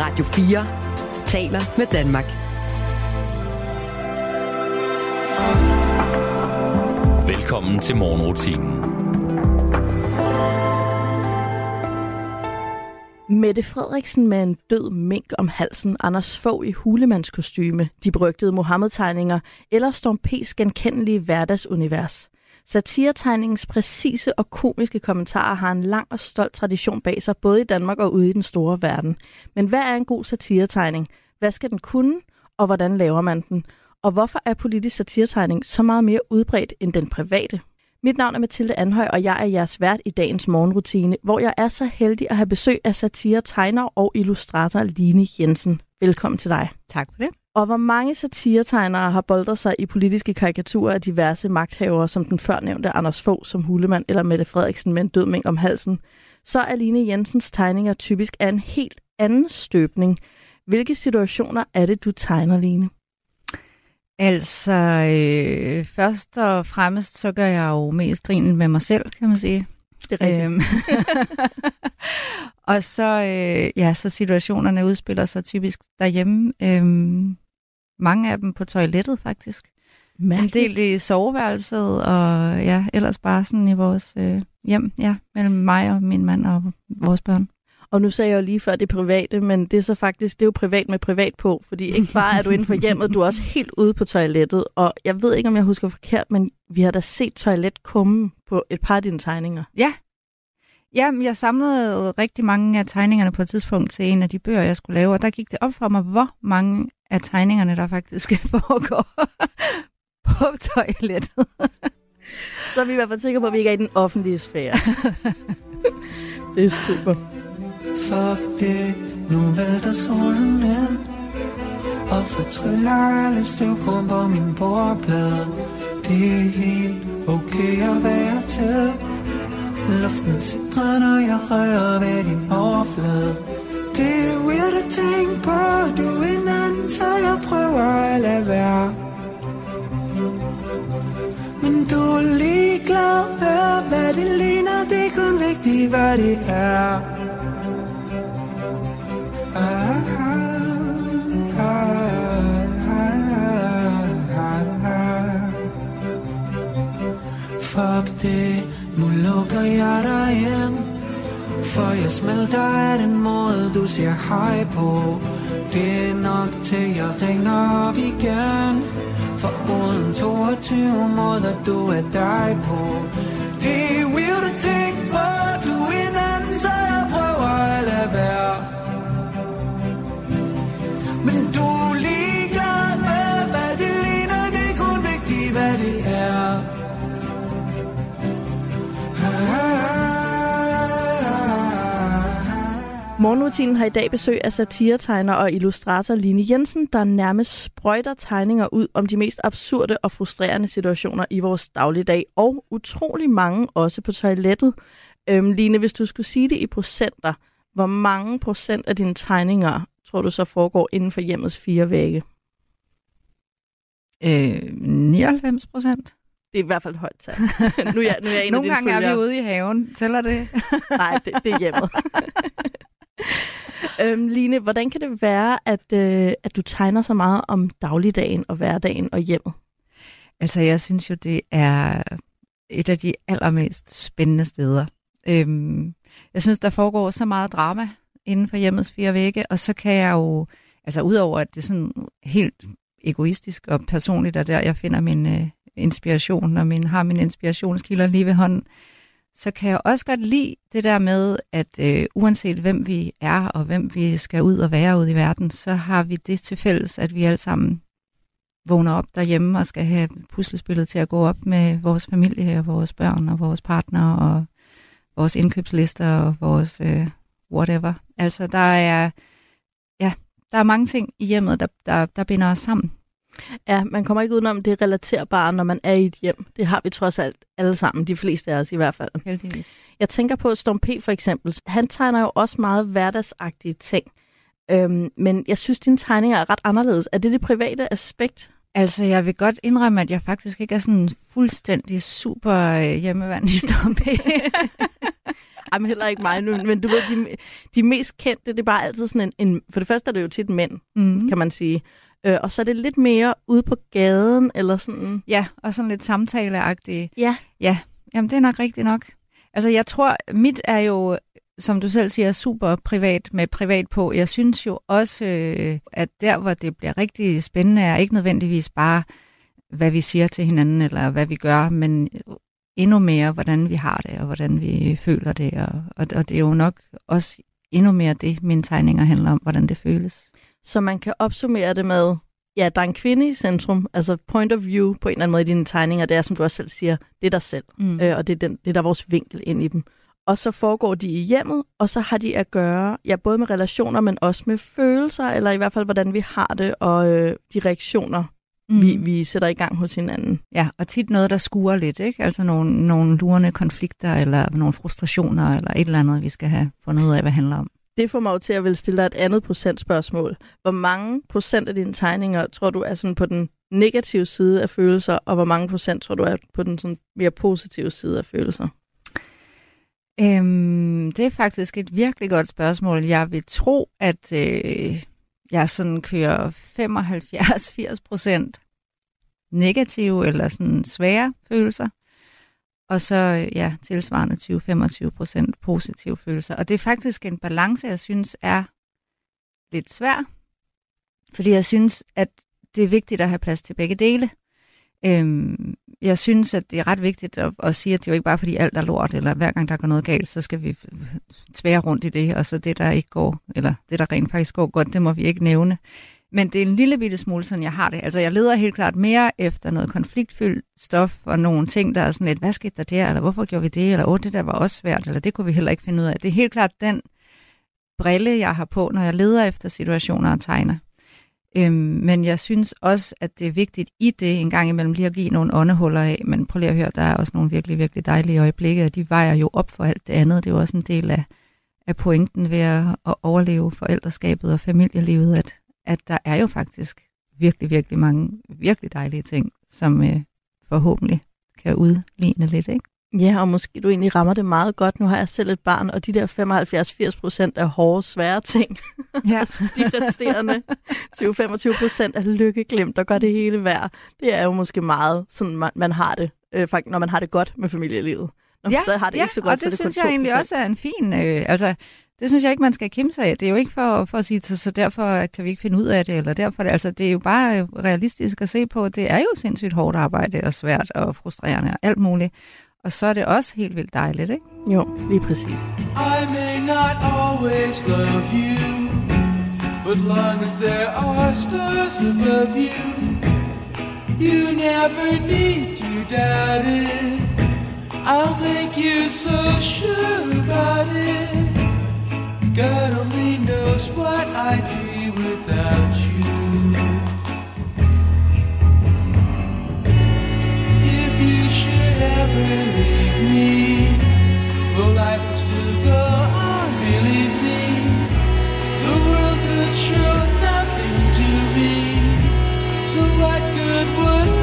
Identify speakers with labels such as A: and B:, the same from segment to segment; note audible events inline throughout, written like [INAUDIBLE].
A: Radio 4 taler med Danmark.
B: Velkommen til morgenrutinen.
C: Mette Frederiksen med en død mink om halsen, Anders Fogh i hulemandskostyme, de berygtede Mohammed-tegninger eller Storm P's genkendelige hverdagsunivers. Satiretegningens præcise og komiske kommentarer har en lang og stolt tradition bag sig, både i Danmark og ude i den store verden. Men hvad er en god satiretegning? Hvad skal den kunne, og hvordan laver man den? Og hvorfor er politisk satiretegning så meget mere udbredt end den private? Mit navn er Mathilde Anhøj, og jeg er jeres vært i dagens morgenrutine, hvor jeg er så heldig at have besøg af satiretegner og illustrator Line Jensen. Velkommen til dig.
D: Tak for det.
C: Og hvor mange satiretegnere har boldret sig i politiske karikaturer af diverse magthavere, som den førnævnte Anders Fogh som hulemand eller Mette Frederiksen med en død mink om halsen, så er Line Jensens tegninger typisk af en helt anden støbning. Hvilke situationer er det, du tegner, Line?
D: Altså, øh, først og fremmest, så gør jeg jo mest grin med mig selv, kan man sige.
C: Det er rigtigt. Øhm. [LAUGHS]
D: og så, øh, ja, så situationerne udspiller sig typisk derhjemme. Øhm, mange af dem på toilettet, faktisk. Mærkeligt. En del i soveværelset, og ja, ellers bare sådan i vores øh, hjem, ja, mellem mig og min mand og vores børn.
C: Og nu sagde jeg jo lige før, det private, men det er så faktisk, det er jo privat med privat på, fordi ikke bare er du inde for hjemmet, du er også helt ude på toilettet. Og jeg ved ikke, om jeg husker forkert, men vi har da set toilet komme på et par af dine tegninger.
D: Ja. Jamen, jeg samlede rigtig mange af tegningerne på et tidspunkt til en af de bøger, jeg skulle lave, og der gik det op for mig, hvor mange af tegningerne, der faktisk [LAUGHS] foregår på toilettet.
C: så er vi i hvert fald sikre på, at vi ikke er i den offentlige sfære. [LAUGHS] det er super. Fuck det, nu vælter solen ind Og fortryller alle støvkorn på min bordplade Det er helt okay at være til Luften sidder, når jeg rører ved din overflade Det er weird at tænke på, du er så jeg prøver at lade være. Men du er ligeglad hør hvad det ligner, det er kun vigtigt, hvad det er. Fuck det, nu lukker jeg dig ind. For jeg smelter af den måde, du siger hej på. Det er nok til, jeg ringer op igen. For uden 22 måder, du er dig på. Det er weird at tænke på, du er en anden, så jeg prøver at lade være. Morgenrutinen har i dag besøg af satiretegner og illustrator Line Jensen, der nærmest sprøjter tegninger ud om de mest absurde og frustrerende situationer i vores dagligdag, og utrolig mange også på toilettet. Øhm, Line, hvis du skulle sige det i procenter, hvor mange procent af dine tegninger tror du så foregår inden for hjemmets fire vægge?
D: Øh, 99 procent.
C: Det er i hvert fald et højt tal. nu er jeg, nu er en [LAUGHS]
D: Nogle gange
C: følger.
D: er vi ude i haven. Tæller det?
C: Nej, det, det er hjemmet. [LAUGHS] [LAUGHS] øhm, Line, hvordan kan det være, at, øh, at du tegner så meget om dagligdagen og hverdagen og hjemmet?
D: Altså, jeg synes jo, det er et af de allermest spændende steder. Øhm, jeg synes, der foregår så meget drama inden for hjemmets fire vægge, og så kan jeg jo, altså udover at det er sådan helt egoistisk og personligt, og der jeg finder min øh, inspiration, og min, har min inspirationskilder lige ved hånden, så kan jeg også godt lide det der med, at øh, uanset hvem vi er, og hvem vi skal ud og være ude i verden, så har vi det til fælles, at vi alle sammen vågner op derhjemme og skal have puslespillet til at gå op med vores familie og vores børn og vores partner og vores indkøbslister og vores øh, whatever. Altså, der er, ja, der er mange ting i hjemmet, der, der, der binder os sammen.
C: Ja, man kommer ikke udenom det relaterbare, når man er i et hjem. Det har vi trods alt alle sammen, de fleste af os i hvert fald.
D: Heldigvis.
C: Jeg tænker på Storm P. for eksempel. Han tegner jo også meget hverdagsagtige ting. Øhm, men jeg synes, dine tegninger er ret anderledes. Er det det private aspekt?
D: Altså, jeg vil godt indrømme, at jeg faktisk ikke er sådan fuldstændig super øh, hjemmevand i Storm P. [LAUGHS]
C: Ej, men heller ikke mig nu. Men du ved, de, de mest kendte, det er bare altid sådan en, en... For det første er det jo tit mænd, mm. kan man sige. Øh, og så er det lidt mere ude på gaden, eller sådan...
D: Ja, og sådan lidt samtaleagtigt.
C: Ja.
D: Ja, jamen det er nok rigtigt nok. Altså jeg tror, mit er jo, som du selv siger, super privat med privat på. Jeg synes jo også, øh, at der, hvor det bliver rigtig spændende, er ikke nødvendigvis bare, hvad vi siger til hinanden, eller hvad vi gør, men endnu mere, hvordan vi har det, og hvordan vi føler det. Og, og, og det er jo nok også endnu mere det, mine tegninger handler om, hvordan det føles.
C: Så man kan opsummere det med, ja, der er en kvinde i centrum, altså point of view på en eller anden måde i dine tegninger, det er, som du også selv siger, det er dig selv, mm. øh, og det er, den, det er der vores vinkel ind i dem. Og så foregår de i hjemmet, og så har de at gøre, ja, både med relationer, men også med følelser, eller i hvert fald, hvordan vi har det, og øh, de reaktioner, mm. vi, vi sætter i gang hos hinanden.
D: Ja, og tit noget, der skuer lidt, ikke? Altså nogle, nogle lurende konflikter, eller nogle frustrationer, eller et eller andet, vi skal have fundet ud af, hvad det handler om.
C: Det får mig jo til at vil stille dig et andet procentspørgsmål. Hvor mange procent af dine tegninger tror du er sådan på den negative side af følelser, og hvor mange procent tror du er på den sådan mere positive side af følelser?
D: Øhm, det er faktisk et virkelig godt spørgsmål. Jeg vil tro, at øh, jeg sådan kører 75-80 procent negative eller sådan svære følelser, og så ja, tilsvarende 20-25 procent positive følelser. Og det er faktisk en balance, jeg synes er lidt svær. Fordi jeg synes, at det er vigtigt at have plads til begge dele. Øhm, jeg synes, at det er ret vigtigt at, at sige, at det er jo ikke bare fordi alt er lort, eller hver gang der går noget galt, så skal vi tvære rundt i det, og så det, der ikke går, eller det, der rent faktisk går godt, det må vi ikke nævne. Men det er en lille bitte smule, sådan jeg har det. Altså, jeg leder helt klart mere efter noget konfliktfyldt stof, og nogle ting, der er sådan lidt, hvad skete der der, eller hvorfor gjorde vi det, eller åh, det der var også svært, eller det kunne vi heller ikke finde ud af. Det er helt klart den brille, jeg har på, når jeg leder efter situationer og tegner. Øhm, men jeg synes også, at det er vigtigt i det en gang imellem lige at give nogle åndehuller af. Men prøv lige at høre, der er også nogle virkelig, virkelig dejlige øjeblikke, og de vejer jo op for alt det andet. Det er jo også en del af, af pointen ved at, at overleve forældreskabet og familielivet, at, at der er jo faktisk virkelig, virkelig mange virkelig dejlige ting, som øh, forhåbentlig kan udligne lidt, ikke?
C: Ja, og måske du egentlig rammer det meget godt. Nu har jeg selv et barn, og de der 75-80 procent af hårde, svære ting. Ja. [LAUGHS] de resterende 20-25 procent af lykkeglemt, der gør det hele værd. Det er jo måske meget, sådan man, man har det, øh, faktisk, når man har det godt med familielivet. Når
D: ja,
C: så har det
D: ja,
C: ikke så godt,
D: og det,
C: så det
D: synes jeg egentlig
C: 2%.
D: også er en fin... Øh, altså, det synes jeg ikke, man skal kæmpe sig af. Det er jo ikke for, for at sige, så, så derfor kan vi ikke finde ud af det, eller derfor, altså det er jo bare realistisk at se på, det er jo sindssygt hårdt arbejde, og svært og frustrerende og alt muligt. Og så er det også helt vildt dejligt, ikke?
C: Jo, lige præcis.
E: I may not always love you, but long as there are stars above you, you never need to doubt it. I'll make you so sure about it. God only knows what I'd be without you. If you should ever leave me, well, life would still go on, believe me. The world could show nothing to me. So what good would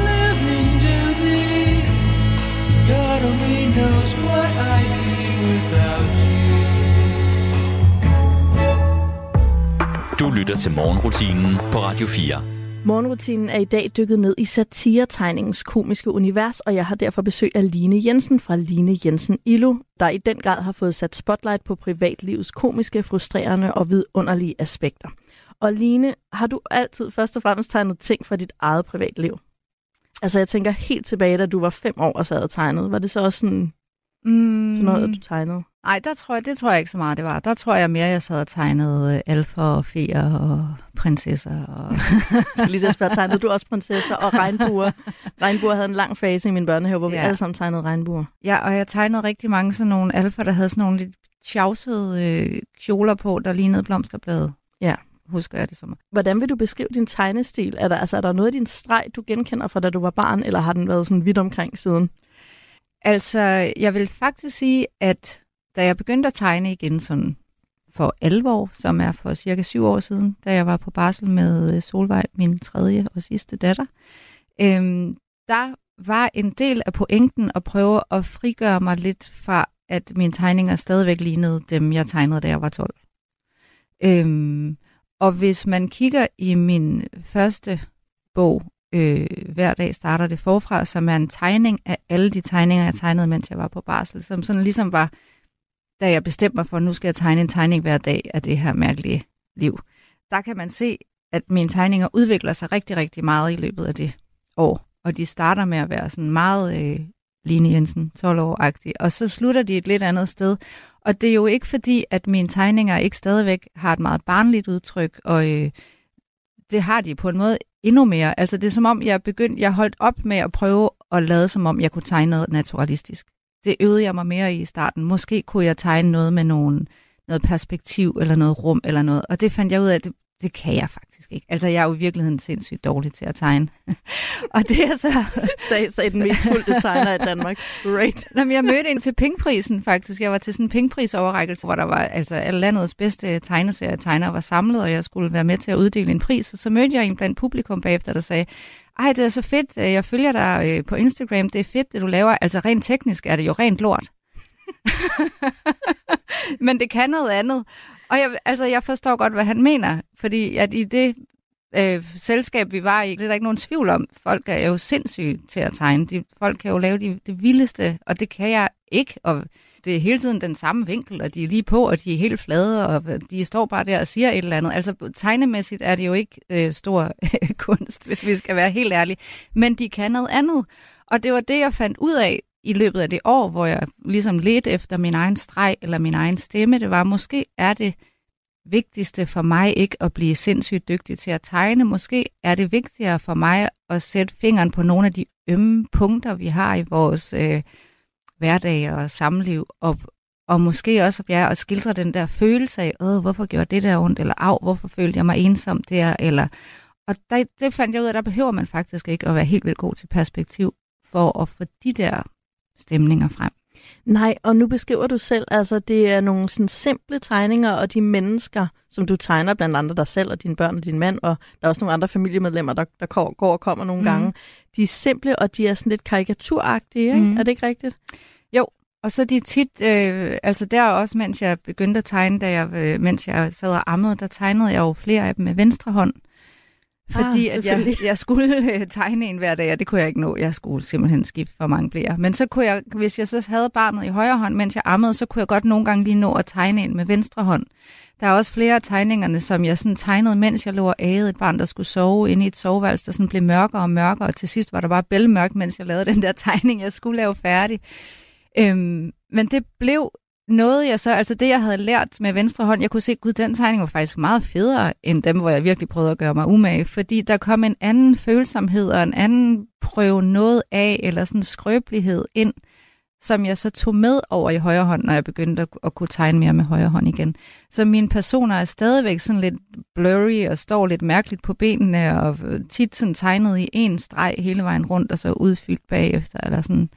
B: lytter til morgenrutinen på Radio 4.
C: Morgenrutinen er i dag dykket ned i satiretegningens komiske univers, og jeg har derfor besøg af Line Jensen fra Line Jensen Illo, der i den grad har fået sat spotlight på privatlivets komiske, frustrerende og vidunderlige aspekter. Og Line, har du altid først og fremmest tegnet ting fra dit eget privatliv? Altså jeg tænker helt tilbage, da du var fem år og sad og tegnede. Var det så også sådan,
D: Mm.
C: sådan noget, du tegnede?
D: Nej, der tror jeg, det tror jeg ikke så meget, det var. Der tror jeg mere, jeg sad og tegnede øh, alfer og feer og prinsesser. Og... [LAUGHS]
C: Jeg skulle lige at spørge, tegnede du også prinsesser og regnbuer? [LAUGHS] Regnbuer havde en lang fase i min børnehave, hvor vi
D: Ja.
C: alle sammen tegnede regnbuer.
D: ja, og jeg tegnede rigtig mange sådan nogle alfer, der havde sådan nogle lidt tjavsede øh, kjoler på, der lignede blomsterblade.
C: Ja.
D: Husker jeg det som.
C: Hvordan vil du beskrive din tegnestil? Er der, altså, er der noget af din streg, du genkender fra da du var barn, eller har den været sådan vidt omkring siden?
D: Altså, jeg vil faktisk sige, at da jeg begyndte at tegne igen sådan for alvor, som er for cirka syv år siden, da jeg var på barsel med øh, Solvej, min tredje og sidste datter, øhm, der var en del af pointen at prøve at frigøre mig lidt fra at mine tegninger stadigvæk lignede dem, jeg tegnede, da jeg var 12. Øhm, og hvis man kigger i min første bog, øh, hver dag starter det forfra, som er en tegning af alle de tegninger, jeg tegnede, mens jeg var på barsel, som sådan ligesom var, da jeg bestemte mig for, at nu skal jeg tegne en tegning hver dag af det her mærkelige liv. Der kan man se, at mine tegninger udvikler sig rigtig, rigtig meget i løbet af det år. Og de starter med at være sådan meget øh, Line Jensen, 12 år -agtig. og så slutter de et lidt andet sted. Og det er jo ikke fordi, at mine tegninger ikke stadigvæk har et meget barnligt udtryk, og øh, det har de på en måde endnu mere. Altså det er som om, jeg begyndte, jeg holdt op med at prøve at lade som om, jeg kunne tegne noget naturalistisk. Det øvede jeg mig mere i i starten. Måske kunne jeg tegne noget med nogen, noget perspektiv eller noget rum eller noget. Og det fandt jeg ud af, at det, det kan jeg faktisk ikke. Altså, jeg er jo i virkeligheden sindssygt dårlig til at tegne. [LAUGHS] og det er så... [LAUGHS]
C: Sag, sag den mest fulde tegner i Danmark. Great. [LAUGHS]
D: Jamen, jeg mødte en til Pinkprisen, faktisk. Jeg var til sådan en Pinkpris-overrækkelse, hvor der var altså landets bedste tegneserier var samlet, og jeg skulle være med til at uddele en pris. Og så mødte jeg en blandt publikum bagefter, der sagde, ej, det er så fedt, øh, jeg følger dig øh, på Instagram, det er fedt, det du laver. Altså, rent teknisk er det jo rent lort. [LAUGHS] Men det kan noget andet. Og jeg, altså, jeg forstår godt, hvad han mener, fordi at i det øh, selskab, vi var i, det er der ikke nogen tvivl om. Folk er jo sindssyge til at tegne. De, folk kan jo lave de, det vildeste, og det kan jeg ikke. Og det er hele tiden den samme vinkel, og de er lige på, og de er helt flade, og de står bare der og siger et eller andet. Altså tegnemæssigt er det jo ikke øh, stor [LAUGHS] kunst, hvis vi skal være helt ærlige. Men de kan noget andet. Og det var det, jeg fandt ud af i løbet af det år, hvor jeg ligesom ledte efter min egen streg eller min egen stemme, det var, måske er det vigtigste for mig ikke at blive sindssygt dygtig til at tegne. Måske er det vigtigere for mig at sætte fingeren på nogle af de ømme punkter, vi har i vores øh, hverdag og samliv, og, og måske også ja, at skildre den der følelse af, Åh, hvorfor gjorde det der ondt, eller af, hvorfor følte jeg mig ensom der, eller og der, det fandt jeg ud af, der behøver man faktisk ikke at være helt vildt god til perspektiv for at få de der stemninger frem.
C: Nej, og nu beskriver du selv, altså det er nogle sådan simple tegninger, og de mennesker, som du tegner, blandt andre dig selv og dine børn og din mand, og der er også nogle andre familiemedlemmer, der, der går og kommer nogle mm. gange. De er simple, og de er sådan lidt karikaturagtige, ikke? Mm. Er det ikke rigtigt?
D: Jo, og så de tit, øh, altså der også, mens jeg begyndte at tegne, da jeg, øh, mens jeg sad og ammede, der tegnede jeg jo flere af dem med venstre hånd. Fordi ah, at jeg, jeg skulle øh, tegne en hver dag, og det kunne jeg ikke nå. Jeg skulle simpelthen skifte for mange blære. Men så kunne jeg, hvis jeg så havde barnet i højre hånd, mens jeg ammede, så kunne jeg godt nogle gange lige nå at tegne en med venstre hånd. Der er også flere af tegningerne, som jeg sådan tegnede, mens jeg lå og ægede et barn, der skulle sove inde i et soveværelse, der sådan blev mørkere og mørkere, og til sidst var der bare bælmørk, mens jeg lavede den der [LAUGHS] tegning, jeg skulle lave færdig. Øhm, men det blev noget jeg så, altså det jeg havde lært med venstre hånd, jeg kunne se, gud, den tegning var faktisk meget federe end dem, hvor jeg virkelig prøvede at gøre mig umage, fordi der kom en anden følsomhed og en anden prøve noget af, eller sådan skrøbelighed ind, som jeg så tog med over i højre hånd, når jeg begyndte at, at kunne tegne mere med højre hånd igen. Så mine personer er stadigvæk sådan lidt blurry og står lidt mærkeligt på benene, og tit sådan tegnet i en streg hele vejen rundt, og så udfyldt bagefter, eller sådan.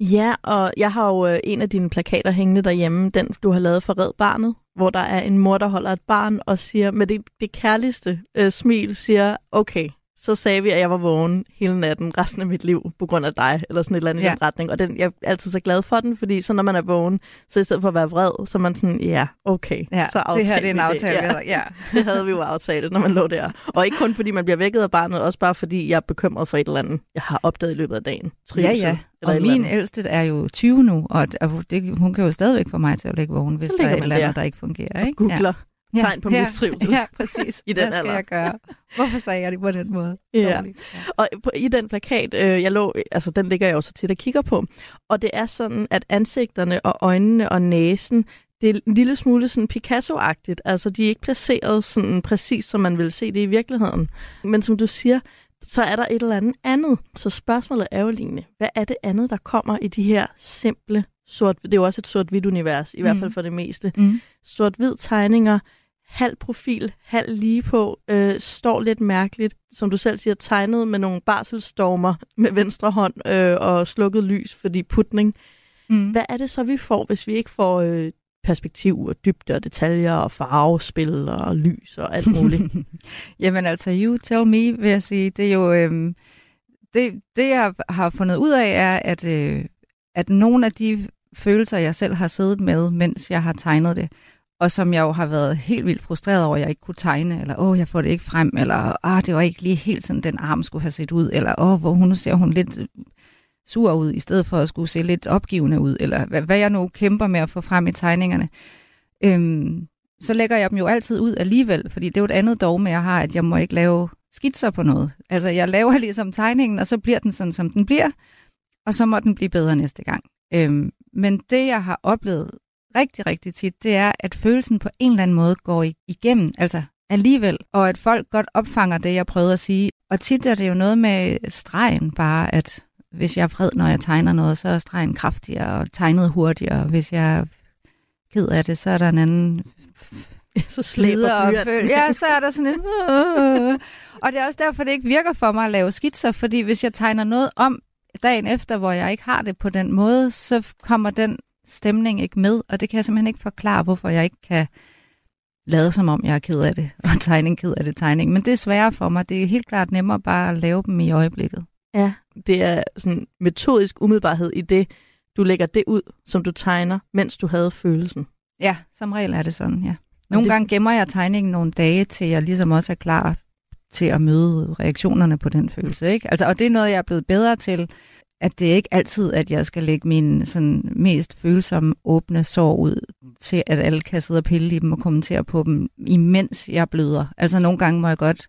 C: Ja, og jeg har jo øh, en af dine plakater hængende derhjemme, den du har lavet for Red Barnet, hvor der er en mor, der holder et barn og siger med det, det kærligste øh, smil, siger, okay, så sagde vi, at jeg var vågen hele natten resten af mit liv på grund af dig, eller sådan et eller andet ja. i den retning. Og den, jeg er altid så glad for den, fordi så når man er vågen, så i stedet for at være vred, så er man sådan, ja, okay,
D: ja,
C: så
D: det her det er en aftale.
C: Det. Ja. ja. [LAUGHS] det havde vi jo aftalt, når man lå der. Og ikke kun fordi man bliver vækket af barnet, også bare fordi jeg er bekymret for et eller andet, jeg har opdaget i løbet af dagen.
D: Trivsel, ja, ja. Og min ældste er jo 20 nu, og det, hun kan jo stadigvæk få mig til at lægge vågen, hvis der er et eller andet, der. ikke fungerer. Ikke?
C: Og googler. Ja tegn på
D: ja,
C: mistrivsel.
D: Ja, præcis. [LAUGHS] I den Hvad skal alder. jeg gøre? Hvorfor sagde jeg det på den måde?
C: Ja. ja. Og på, i den plakat, øh, jeg lå, altså den ligger jeg også tit og kigger på, og det er sådan, at ansigterne og øjnene og næsen, det er en lille smule sådan Picasso-agtigt. Altså, de er ikke placeret sådan præcis, som man vil se det i virkeligheden. Men som du siger, så er der et eller andet andet. Så spørgsmålet er jo lignende, hvad er det andet, der kommer i de her simple sort, det er jo også et sort-hvidt univers, i mm. hvert fald for det meste. Mm. Sort-hvid tegninger, halv profil, halv lige på, øh, står lidt mærkeligt, som du selv siger, tegnet med nogle barselstormer med venstre hånd øh, og slukket lys, fordi putning. Mm. Hvad er det så, vi får, hvis vi ikke får øh, perspektiv og dybde og detaljer og farvespil og lys og alt muligt? [LAUGHS]
D: Jamen altså, you tell me, vil jeg sige. Det er jo... Øh, det, det, jeg har fundet ud af, er, at, øh, at nogle af de følelser, jeg selv har siddet med, mens jeg har tegnet det, og som jeg jo har været helt vildt frustreret over, at jeg ikke kunne tegne, eller åh, jeg får det ikke frem, eller ah, det var ikke lige helt sådan, den arm skulle have set ud, eller åh, hvor hun ser hun lidt øh, sur ud, i stedet for at skulle se lidt opgivende ud, eller hvad, hvad jeg nu kæmper med at få frem i tegningerne. Øhm, så lægger jeg dem jo altid ud alligevel, fordi det er jo et andet dogme, jeg har, at jeg må ikke lave skitser på noget. Altså, jeg laver [LAUGHS] ligesom tegningen, og så bliver den sådan, som den bliver, og så må den blive bedre næste gang. Øhm, men det, jeg har oplevet rigtig, rigtig tit, det er, at følelsen på en eller anden måde går igennem, altså alligevel, og at folk godt opfanger det, jeg prøvede at sige. Og tit er det jo noget med stregen bare, at hvis jeg er vred, når jeg tegner noget, så er stregen kraftigere og tegnet hurtigere. Hvis jeg er ked af det, så er der en anden [LAUGHS]
C: så slæber
D: og føl- Ja, så er der sådan en... og det er også derfor, det ikke virker for mig at lave skitser, fordi hvis jeg tegner noget om dagen efter, hvor jeg ikke har det på den måde, så kommer den stemning ikke med, og det kan jeg simpelthen ikke forklare, hvorfor jeg ikke kan lade som om, jeg er ked af det, [LAUGHS] og tegning ked af det tegning. Men det er sværere for mig. Det er helt klart nemmere bare at lave dem i øjeblikket.
C: Ja, det er sådan metodisk umiddelbarhed i det, du lægger det ud, som du tegner, mens du havde følelsen.
D: Ja, som regel er det sådan, ja. Nogle det... gange gemmer jeg tegningen nogle dage, til jeg ligesom også er klar til at møde reaktionerne på den følelse. Ikke? Altså, og det er noget, jeg er blevet bedre til, at det er ikke altid, at jeg skal lægge min sådan, mest følsomme åbne sår ud til, at alle kan sidde og pille i dem og kommentere på dem, imens jeg bløder. Altså nogle gange må jeg godt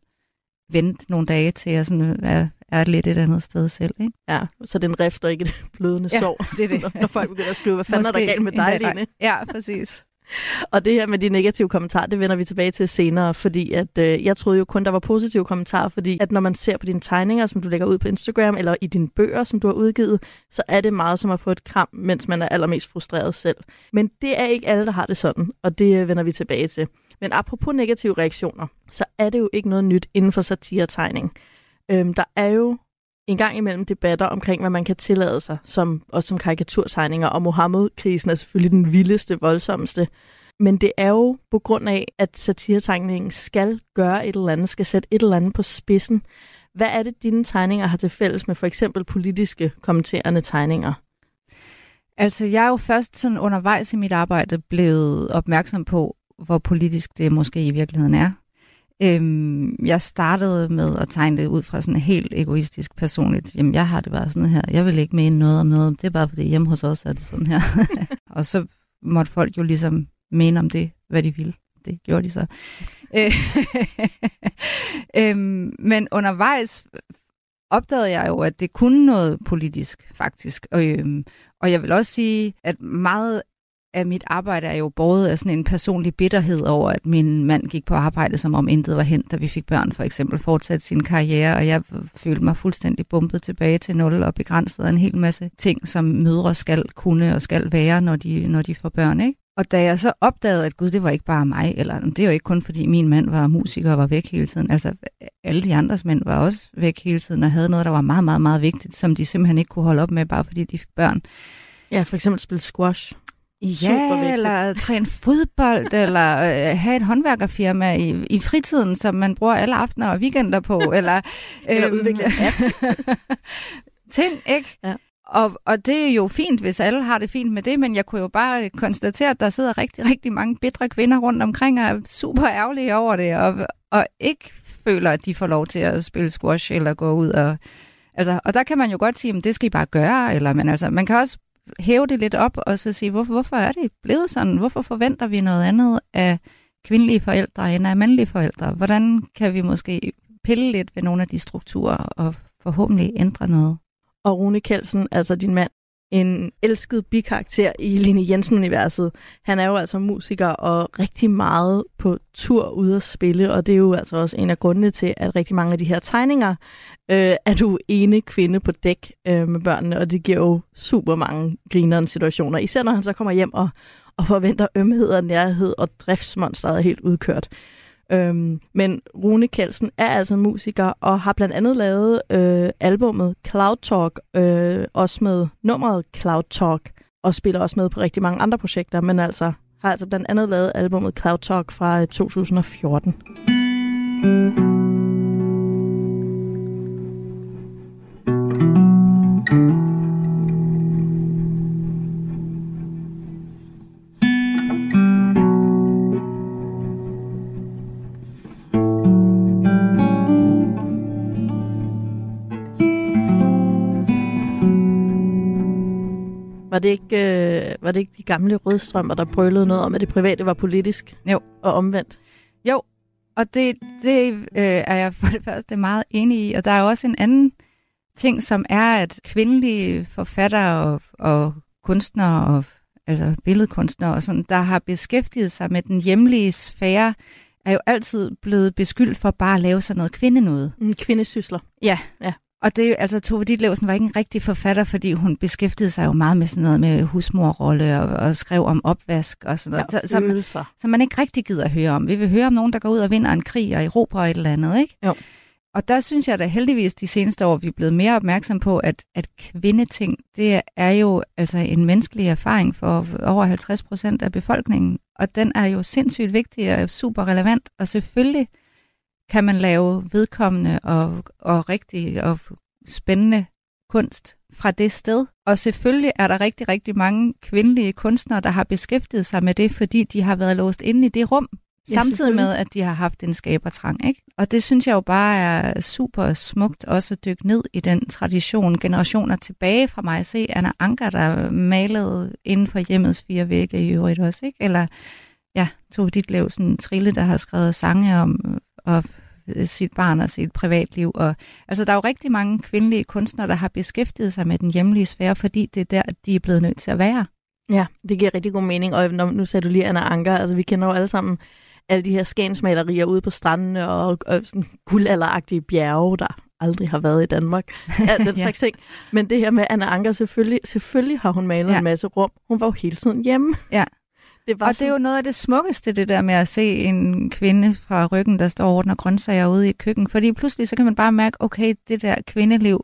D: vente nogle dage til, jeg sådan er, er lidt et andet sted selv. Ikke?
C: Ja, så den rifter ikke det [LAUGHS] blødende ja, sår,
D: det er det. [LAUGHS]
C: når folk begynder at skrive, hvad fanden Måske er der galt med dig, Line?
D: Ja, præcis. [LAUGHS]
C: Og det her med de negative kommentarer, det vender vi tilbage til senere, fordi at, øh, jeg troede jo kun, der var positive kommentarer, fordi at når man ser på dine tegninger, som du lægger ud på Instagram, eller i dine bøger, som du har udgivet, så er det meget som at få et kram, mens man er allermest frustreret selv. Men det er ikke alle, der har det sådan, og det øh, vender vi tilbage til. Men apropos negative reaktioner, så er det jo ikke noget nyt inden for satiretegning. Øhm, der er jo en gang imellem debatter omkring, hvad man kan tillade sig, som, også som karikaturtegninger, og Mohammed-krisen er selvfølgelig den vildeste, voldsomste. Men det er jo på grund af, at satiretegningen skal gøre et eller andet, skal sætte et eller andet på spidsen. Hvad er det, dine tegninger har til fælles med for eksempel politiske kommenterende tegninger?
D: Altså, jeg er jo først sådan undervejs i mit arbejde blevet opmærksom på, hvor politisk det måske i virkeligheden er. Øhm, jeg startede med at tegne det ud fra sådan helt egoistisk personligt. Jamen, jeg har det bare sådan her. Jeg vil ikke mene noget om noget. Det er bare fordi hjemme hos os er det sådan her. [LAUGHS] og så måtte folk jo ligesom mene om det, hvad de ville. Det gjorde de så. [LAUGHS] Øh, [LAUGHS] øhm, men undervejs opdagede jeg jo, at det kunne noget politisk, faktisk. Og, øhm, og jeg vil også sige, at meget af mit arbejde er jo båret af sådan en personlig bitterhed over, at min mand gik på arbejde, som om intet var hent, da vi fik børn for eksempel, fortsat sin karriere, og jeg følte mig fuldstændig bumpet tilbage til nul og begrænset af en hel masse ting, som mødre skal kunne og skal være, når de, når de får børn. Ikke? Og da jeg så opdagede, at gud, det var ikke bare mig, eller det er jo ikke kun fordi min mand var musiker og var væk hele tiden, altså alle de andres mænd var også væk hele tiden og havde noget, der var meget, meget, meget vigtigt, som de simpelthen ikke kunne holde op med, bare fordi de fik børn.
C: Ja, for eksempel spille squash.
D: Ja, eller træne fodbold, eller øh, have et håndværkerfirma i, i fritiden, som man bruger alle aftener og weekender på, [LAUGHS] eller,
C: eller øhm, udvikle [LAUGHS]
D: ting, ikke? Ja. Og, og det er jo fint, hvis alle har det fint med det, men jeg kunne jo bare konstatere, at der sidder rigtig, rigtig mange bedre kvinder rundt omkring og er super ærgerlige over det, og, og ikke føler, at de får lov til at spille squash eller gå ud og... Altså, og der kan man jo godt sige, at det skal I bare gøre, eller men altså, man kan også hæve det lidt op og så sige, hvorfor, hvorfor er det blevet sådan? Hvorfor forventer vi noget andet af kvindelige forældre end af mandlige forældre? Hvordan kan vi måske pille lidt ved nogle af de strukturer og forhåbentlig ændre noget?
C: Og Rune Kelsen, altså din mand, en elsket bikarakter i Line Jensen-universet. Han er jo altså musiker og rigtig meget på tur ude at spille, og det er jo altså også en af grundene til, at rigtig mange af de her tegninger øh, er du ene kvinde på dæk øh, med børnene, og det giver jo super mange grinerende situationer, især når han så kommer hjem og, og forventer ømhed og nærhed, og driftsmonstret er helt udkørt. Øhm, men Rune Kelsen er altså musiker og har blandt andet lavet øh, albummet Cloud Talk, øh, også med nummeret Cloud Talk, og spiller også med på rigtig mange andre projekter, men altså har altså blandt andet lavet albummet Cloud Talk fra øh, 2014. det, ikke, øh, var det ikke de gamle rødstrømmer, der brølede noget om, at det private var politisk?
D: Jo.
C: Og omvendt?
D: Jo, og det, det øh, er jeg [LAUGHS] for det første meget enig i. Og der er jo også en anden ting, som er, at kvindelige forfattere og, og kunstnere, og, altså billedkunstnere og sådan, der har beskæftiget sig med den hjemlige sfære, er jo altid blevet beskyldt for bare at lave sådan noget kvindenoget.
C: En kvindesysler.
D: Ja.
C: Ja.
D: Og det, altså Tove Ditlevsen var ikke en rigtig forfatter, fordi hun beskæftigede sig jo meget med sådan noget med husmorrolle og, og skrev om opvask og sådan noget.
C: Ja,
D: så,
C: følelser.
D: som man ikke rigtig gider at høre om. Vi vil høre om nogen, der går ud og vinder en krig og erobrer et eller andet, ikke?
C: Jo.
D: Og der synes jeg da heldigvis de seneste år, vi er blevet mere opmærksom på, at, at kvindeting, det er jo altså en menneskelig erfaring for over 50 procent af befolkningen. Og den er jo sindssygt vigtig og super relevant. Og selvfølgelig kan man lave vedkommende og, og rigtig og spændende kunst fra det sted. Og selvfølgelig er der rigtig, rigtig mange kvindelige kunstnere, der har beskæftiget sig med det, fordi de har været låst inde i det rum,
C: Ja,
D: samtidig med, at de har haft en skabertrang. Ikke? Og det synes jeg jo bare er super smukt også at dykke ned i den tradition generationer tilbage fra mig. Se Anna Anker, der malede inden for hjemmets fire vægge i øvrigt også. Ikke? Eller ja, Tove Ditlevsen Trille, der har skrevet sange om og sit barn og sit privatliv. Og, altså, der er jo rigtig mange kvindelige kunstnere, der har beskæftiget sig med den hjemlige sfære, fordi det er der, de er blevet nødt til at være.
C: Ja, det giver rigtig god mening. Og når, nu sagde du lige Anna Anker, altså vi kender jo alle sammen alle de her skænsmalerier ude på strandene og, og sådan guldalderagtige bjerge, der aldrig har været i Danmark. [LAUGHS] Alt den
D: Ja.
C: slags ting. Men det her med Anna Anker, selvfølgelig, selvfølgelig har hun malet
D: Ja.
C: en masse rum. Hun var jo hele tiden hjemme.
D: Ja.
C: Det var
D: Og det er jo noget af det smukkeste, det der med at se en kvinde fra ryggen, der står og ordner grøntsager ude i køkken. Fordi pludselig så kan man bare mærke, okay, det der kvindeliv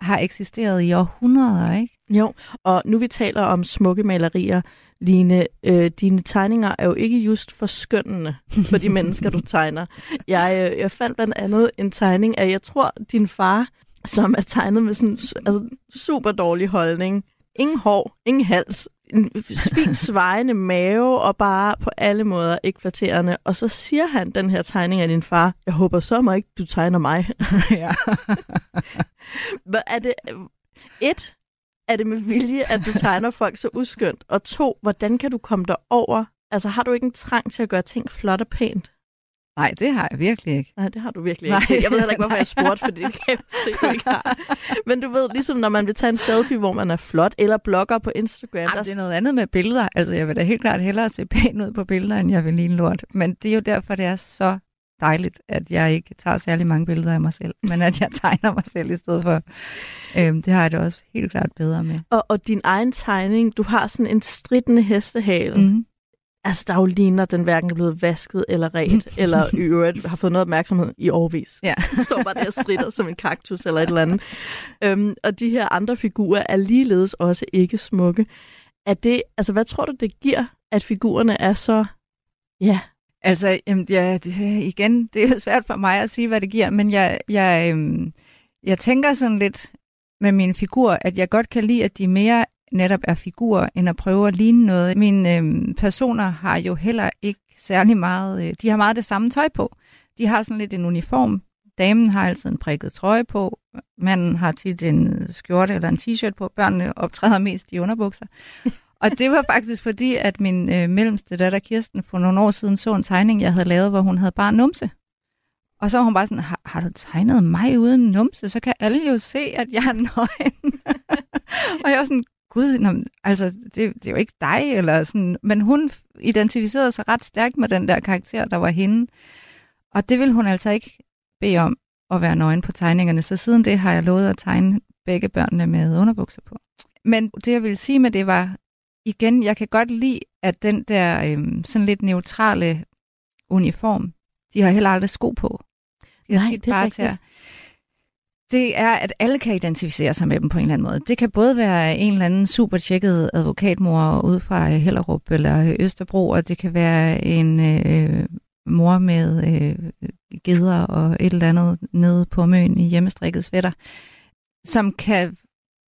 D: har eksisteret i århundreder, ikke?
C: Jo, og nu vi taler om smukke malerier, Line, øh, dine tegninger er jo ikke just for skønnende for de mennesker, du [LAUGHS] tegner. Jeg, øh, jeg fandt blandt andet en tegning af, jeg tror, din far, som er tegnet med sådan altså, super dårlig holdning. Ingen hår, ingen hals, en fint [LAUGHS] svejende mave, og bare på alle måder ekvaterende. Og så siger han, den her tegning af din far, jeg håber så meget ikke, du tegner mig. [LAUGHS]
D: ja.
C: Er det? Et, er det med vilje, at du tegner folk så uskyndt? Og to, hvordan kan du komme derover? Altså, har du ikke en trang til at gøre ting flot og pænt?
D: Nej, det har jeg virkelig ikke.
C: Nej, det har du virkelig
D: Nej.
C: ikke. Jeg ved heller ikke, hvorfor jeg [LAUGHS] spurgte, for det kan jeg se, du ikke har. Men du ved, ligesom når man vil tage en selfie, hvor man er flot, eller blogger på Instagram.
D: Jamen, det er noget andet med billeder. Altså, jeg vil da helt klart hellere se pæn ud på billeder, end jeg vil ligne lort. Men det er jo derfor, det er så dejligt, at jeg ikke tager særlig mange billeder af mig selv, men at jeg [LAUGHS] tegner mig selv i stedet for. Øhm, det har jeg det også helt klart bedre med.
C: Og, og din egen tegning, du har sådan en stridende hestehale.
D: Mm.
C: Altså, der jo ligner, den hverken er blevet vasket eller ret, [LAUGHS] eller i øvrigt har fået noget opmærksomhed i årvis.
D: Ja. [LAUGHS]
C: Står bare der og strider som en kaktus eller et eller andet. Øhm, og de her andre figurer er ligeledes også ikke smukke. Er det, altså, hvad tror du, det giver, at figurerne er så, ja,
D: Altså, jamen, ja, det, igen, det er svært for mig at sige, hvad det giver, men jeg, jeg, øhm, jeg tænker sådan lidt med min figur, at jeg godt kan lide, at de mere netop er figurer, end at prøve at ligne noget. Mine øhm, personer har jo heller ikke særlig meget, øh, de har meget det samme tøj på. De har sådan lidt en uniform. Damen har altid en prikket trøje på, manden har tit en skjorte eller en t-shirt på, børnene optræder mest i underbukser. [LAUGHS] Og det var faktisk fordi, at min øh, mellemste datter Kirsten for nogle år siden så en tegning, jeg havde lavet, hvor hun havde bare numse. Og så var hun bare sådan, har, har du tegnet mig uden numse? Så kan alle jo se, at jeg er nøgen. [LAUGHS] og jeg var sådan, gud, nå, altså, det, det er jo ikke dig. Eller sådan. Men hun identificerede sig ret stærkt med den der karakter, der var hende. Og det ville hun altså ikke bede om at være nøgen på tegningerne. Så siden det har jeg lovet at tegne begge børnene med underbukser på. Men det, jeg ville sige med det, var, igen, jeg kan godt lide, at den der øhm, sådan lidt neutrale uniform, de har heller aldrig sko på. De har
C: Nej,
D: tit
C: det er
D: bare
C: rigtigt.
D: Det er, at alle kan identificere sig med dem på en eller anden måde. Det kan både være en eller anden super tjekket advokatmor ud fra øh, Hellerup eller øh, Østerbro, og det kan være en øh, mor med øh, geder og et eller andet nede på møn i hjemmestrikket svætter, som kan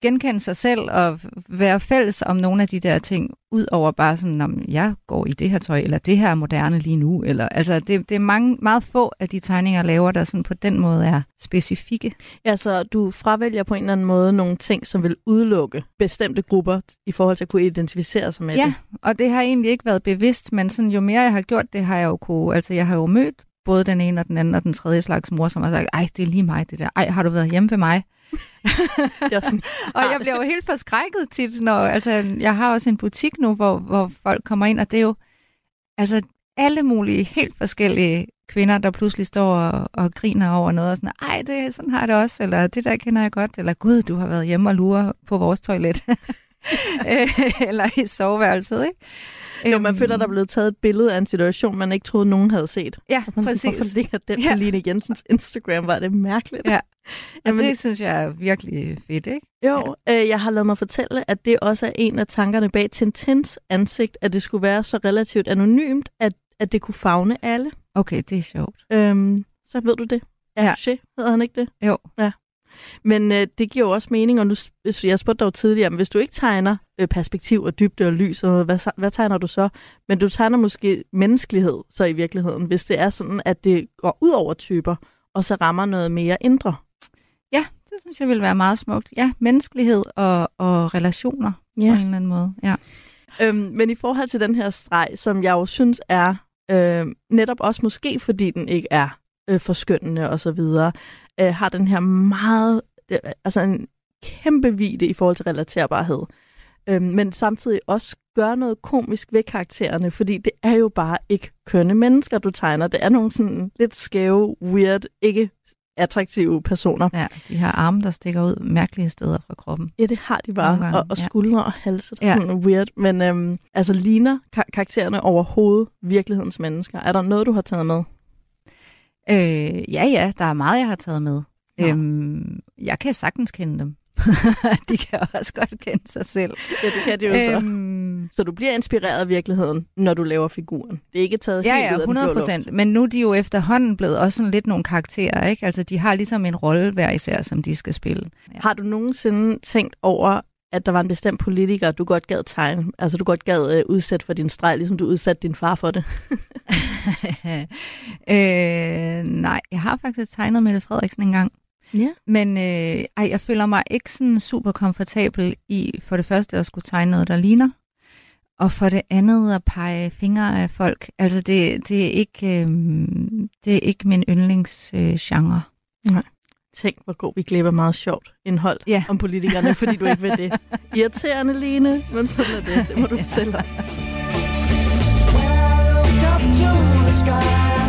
D: genkende sig selv og være fælles om nogle af de der ting, ud over bare sådan, om jeg går i det her tøj, eller det her er moderne lige nu. Eller, altså, det, det er mange, meget få af de tegninger, jeg laver, der sådan på den måde er specifikke.
C: Altså, du fravælger på en eller anden måde nogle ting, som vil udelukke bestemte grupper i forhold til at kunne identificere sig med
D: Ja,
C: det.
D: og det har egentlig ikke været bevidst, men sådan, jo mere jeg har gjort det, har jeg jo kunne, altså jeg har jo mødt både den ene og den anden og den tredje slags mor, som har sagt, ej, det er lige mig det der. Ej, har du været hjemme ved mig? [LAUGHS]
C: Er sådan,
D: Og jeg bliver jo helt forskrækket tit, når, altså, jeg har også en butik nu, hvor, hvor folk kommer ind, og det er jo, altså, alle mulige helt forskellige kvinder, der pludselig står og, og griner over noget, og sådan, ej, det, sådan har jeg det også, eller det der kender jeg godt, eller gud, du har været hjemme og lure på vores toilet, [LAUGHS] Øh, eller i soveværelset, ikke?
C: jo, man
D: Øhm,
C: føler, der er blevet taget et billede af en situation, man ikke troede, nogen havde set.
D: Ja,
C: Og man er sådan,
D: præcis.
C: Hvorfor ligger den
D: Ja.
C: på Line Jensens Instagram? Var det mærkeligt?
D: Ja.
C: Jamen,
D: det synes jeg er virkelig fedt, ikke?
C: Jo, øh, jeg har lavet mig fortælle, at det også er en af tankerne bag Tintins ansigt, at det skulle være så relativt anonymt, at, at det kunne fagne alle.
D: Okay, det er sjovt.
C: Øhm, så ved du det.
D: Ja.
C: Hergé, hedder han ikke det?
D: Jo.
C: Ja. Men øh, det giver jo også mening, og nu, hvis jeg spurgte dig jo tidligere, men hvis du ikke tegner øh, perspektiv og dybde og lys, og hvad, hvad tegner du så? Men du tegner måske menneskelighed så i virkeligheden, hvis det er sådan, at det går ud over typer, og så rammer noget mere indre.
D: Ja, det synes jeg vil være meget smukt. Ja, menneskelighed og, og relationer på en eller anden måde. Ja.
C: Øhm, men i forhold til den her streg, som jeg jo synes er øh, netop også måske, fordi den ikke er øh, forskyndende og så videre, øh, har den her meget, øh, altså en kæmpe vide i forhold til relaterbarhed. Øh, men samtidig også gør noget komisk ved karaktererne, fordi det er jo bare ikke kønne mennesker, du tegner. Det er nogle sådan lidt skæve, weird, ikke attraktive personer.
D: ja, de har arme, der stikker ud mærkelige steder fra kroppen.
C: Ja, det har de bare.
D: Gange,
C: og, og
D: ja.
C: skuldre og halse, der er
D: Ja.
C: sådan weird. Men øhm, altså, ligner kar- karaktererne overhovedet virkelighedens mennesker? Er der noget, du har taget med?
D: Øh, ja, ja, der er meget, jeg har taget med.
C: Nå.
D: Øhm, jeg kan sagtens kende dem. [LAUGHS] de kan også godt kende sig selv.
C: Ja, det kan det jo så.
D: Øhm,
C: Så du bliver inspireret af virkeligheden, når du laver figuren. Det er ikke taget
D: ja,
C: helt
D: ja,
C: ud af den blå
D: 100
C: luft.
D: procent. Men nu er de jo efterhånden blevet også sådan lidt nogle karakterer, ikke? Altså, de har ligesom en rolle hver især, som de skal spille. Ja.
C: Har du nogensinde tænkt over, at der var en bestemt politiker, du godt gad tegne? Altså, du godt gad øh, udsætte for din streg, ligesom du udsatte din far for det? [LAUGHS] [LAUGHS]
D: øh, nej, jeg har faktisk tegnet Mette Frederiksen engang.
C: Ja.
D: Men øh, ej, jeg føler mig ikke sådan super komfortabel i for det første at skulle tegne noget, der ligner. Og for det andet at pege fingre af folk. Altså det, det, er, ikke, øh, det er ikke min yndlingsgenre. Øh, genre.
C: Tænk, hvor god vi glipper meget sjovt indhold
D: Ja.
C: om politikerne, fordi du ikke vil det. [LAUGHS] Irriterende, Line, men sådan er det. Det må du [LAUGHS] selv
E: look up to the sky,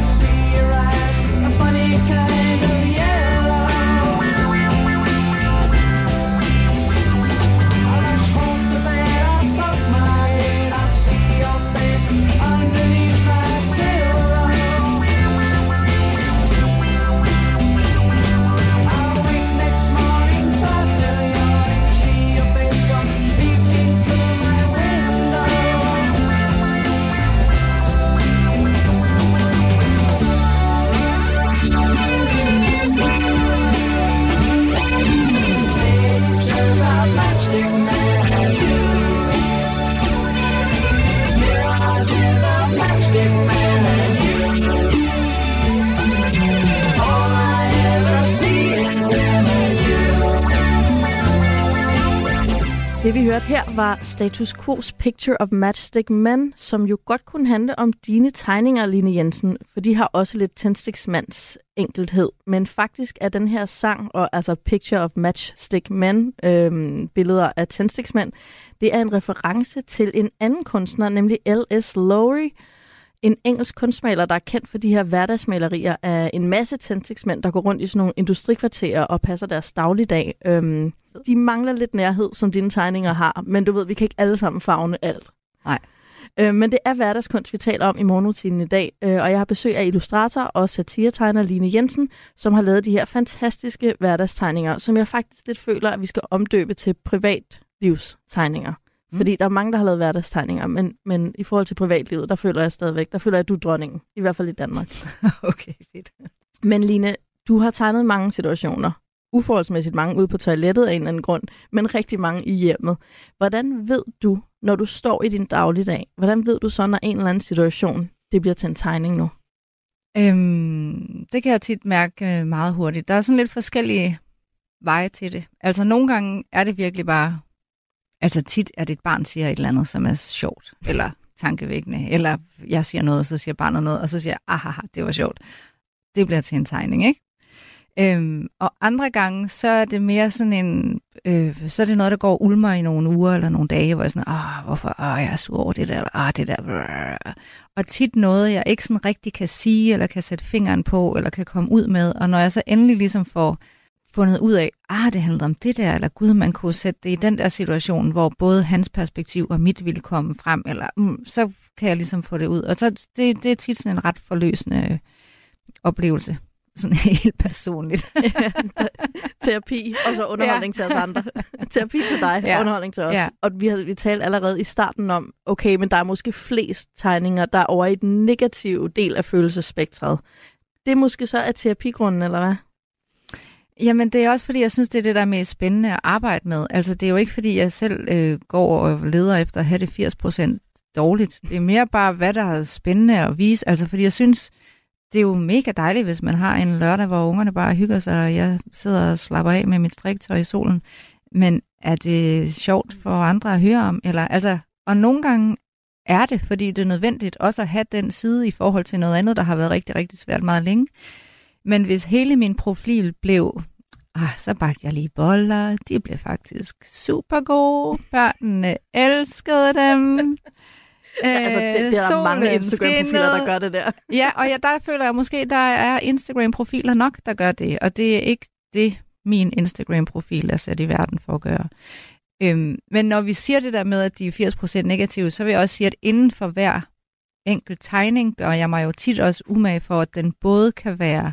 C: Det vi hørte her var Status Quo's Picture of Matchstick Men, som jo godt kunne handle om dine tegninger, Line Jensen, for de har også lidt tændstiksmands enkelthed. Men faktisk er den her sang, og altså Picture of Matchstick Men, øhm, billeder af tændstiksmænd, det er en reference til en anden kunstner, nemlig L.S. Lowry, en engelsk kunstmaler, der er kendt for de her hverdagsmalerier af en masse tændstiksmænd, der går rundt i sådan nogle industrikvarterer og passer deres dagligdag. Øhm, de mangler lidt nærhed, som dine tegninger har, men du ved, vi kan ikke alle sammen fagne alt.
D: Nej.
C: Øh, men det er hverdagskunst, vi taler om i morgenrutinen i dag, øh, og jeg har besøg af illustrator og satiretegner Line Jensen, som har lavet de her fantastiske hverdagstegninger, som jeg faktisk lidt føler, at vi skal omdøbe til privatlivstegninger.
D: Mm.
C: Fordi der er mange, der har lavet hverdagstegninger, men, men i forhold til privatlivet, der føler jeg stadigvæk, der føler jeg, at du er dronningen, i hvert fald i Danmark. [LAUGHS]
D: okay, fedt.
C: Men Line, du har tegnet mange situationer, uforholdsmæssigt mange ude på toilettet af en eller anden grund, men rigtig mange i hjemmet. Hvordan ved du, når du står i din dagligdag, hvordan ved du så, når en eller anden situation, det bliver til en tegning nu?
D: Øhm, det kan jeg tit mærke øh, meget hurtigt. Der er sådan lidt forskellige veje til det. Altså nogle gange er det virkelig bare, altså tit er det et barn siger et eller andet, som er sjovt, eller tankevækkende, eller jeg siger noget, og så siger barnet noget, og så siger jeg, ah, aha, det var sjovt. Det bliver til en tegning, ikke? Øhm, og andre gange, så er det mere sådan en, øh, så er det noget, der går ulmer i nogle uger eller nogle dage, hvor jeg sådan, ah, hvorfor, ah, jeg er sur over det der, eller ah, det der, brrr. og tit noget, jeg ikke sådan rigtig kan sige, eller kan sætte fingeren på, eller kan komme ud med, og når jeg så endelig ligesom får fundet ud af, ah, det handler om det der, eller gud, man kunne sætte det i den der situation, hvor både hans perspektiv og mit ville komme frem, eller mm, så kan jeg ligesom få det ud. Og så det, det er tit sådan en ret forløsende øh, oplevelse sådan [LAUGHS] helt personligt.
C: Terapi, og så underholdning ja. til os andre. Terapi til dig, ja. underholdning til os. Ja. Og vi, havde, vi talte allerede i starten om, okay, men der er måske flest tegninger, der er over i den negative del af følelsesspektret. Det er måske så af terapigrunden, eller hvad?
D: Jamen, det er også fordi, jeg synes, det er det, der er mest spændende at arbejde med. Altså, det er jo ikke fordi, jeg selv øh, går og leder efter at have det 80% dårligt. Det er mere bare, hvad der er spændende at vise. Altså, fordi jeg synes, det er jo mega dejligt, hvis man har en lørdag, hvor ungerne bare hygger sig, og jeg sidder og slapper af med mit striktøj i solen. Men er det sjovt for andre at høre om? Eller, altså, og nogle gange er det, fordi det er nødvendigt også at have den side i forhold til noget andet, der har været rigtig, rigtig svært meget længe. Men hvis hele min profil blev, ah, så bagte jeg lige boller, de blev faktisk super gode, børnene elskede dem, [LAUGHS]
C: altså, det, det er der mange Instagram-profiler, der gør det der. [LAUGHS]
D: ja, og ja, der føler jeg måske, der er Instagram-profiler nok, der gør det, og det er ikke det, min Instagram-profil er sat i verden for at gøre. Øhm, men når vi siger det der med, at de er 80% negative, så vil jeg også sige, at inden for hver enkelt tegning gør jeg mig jo tit også umage for, at den både kan være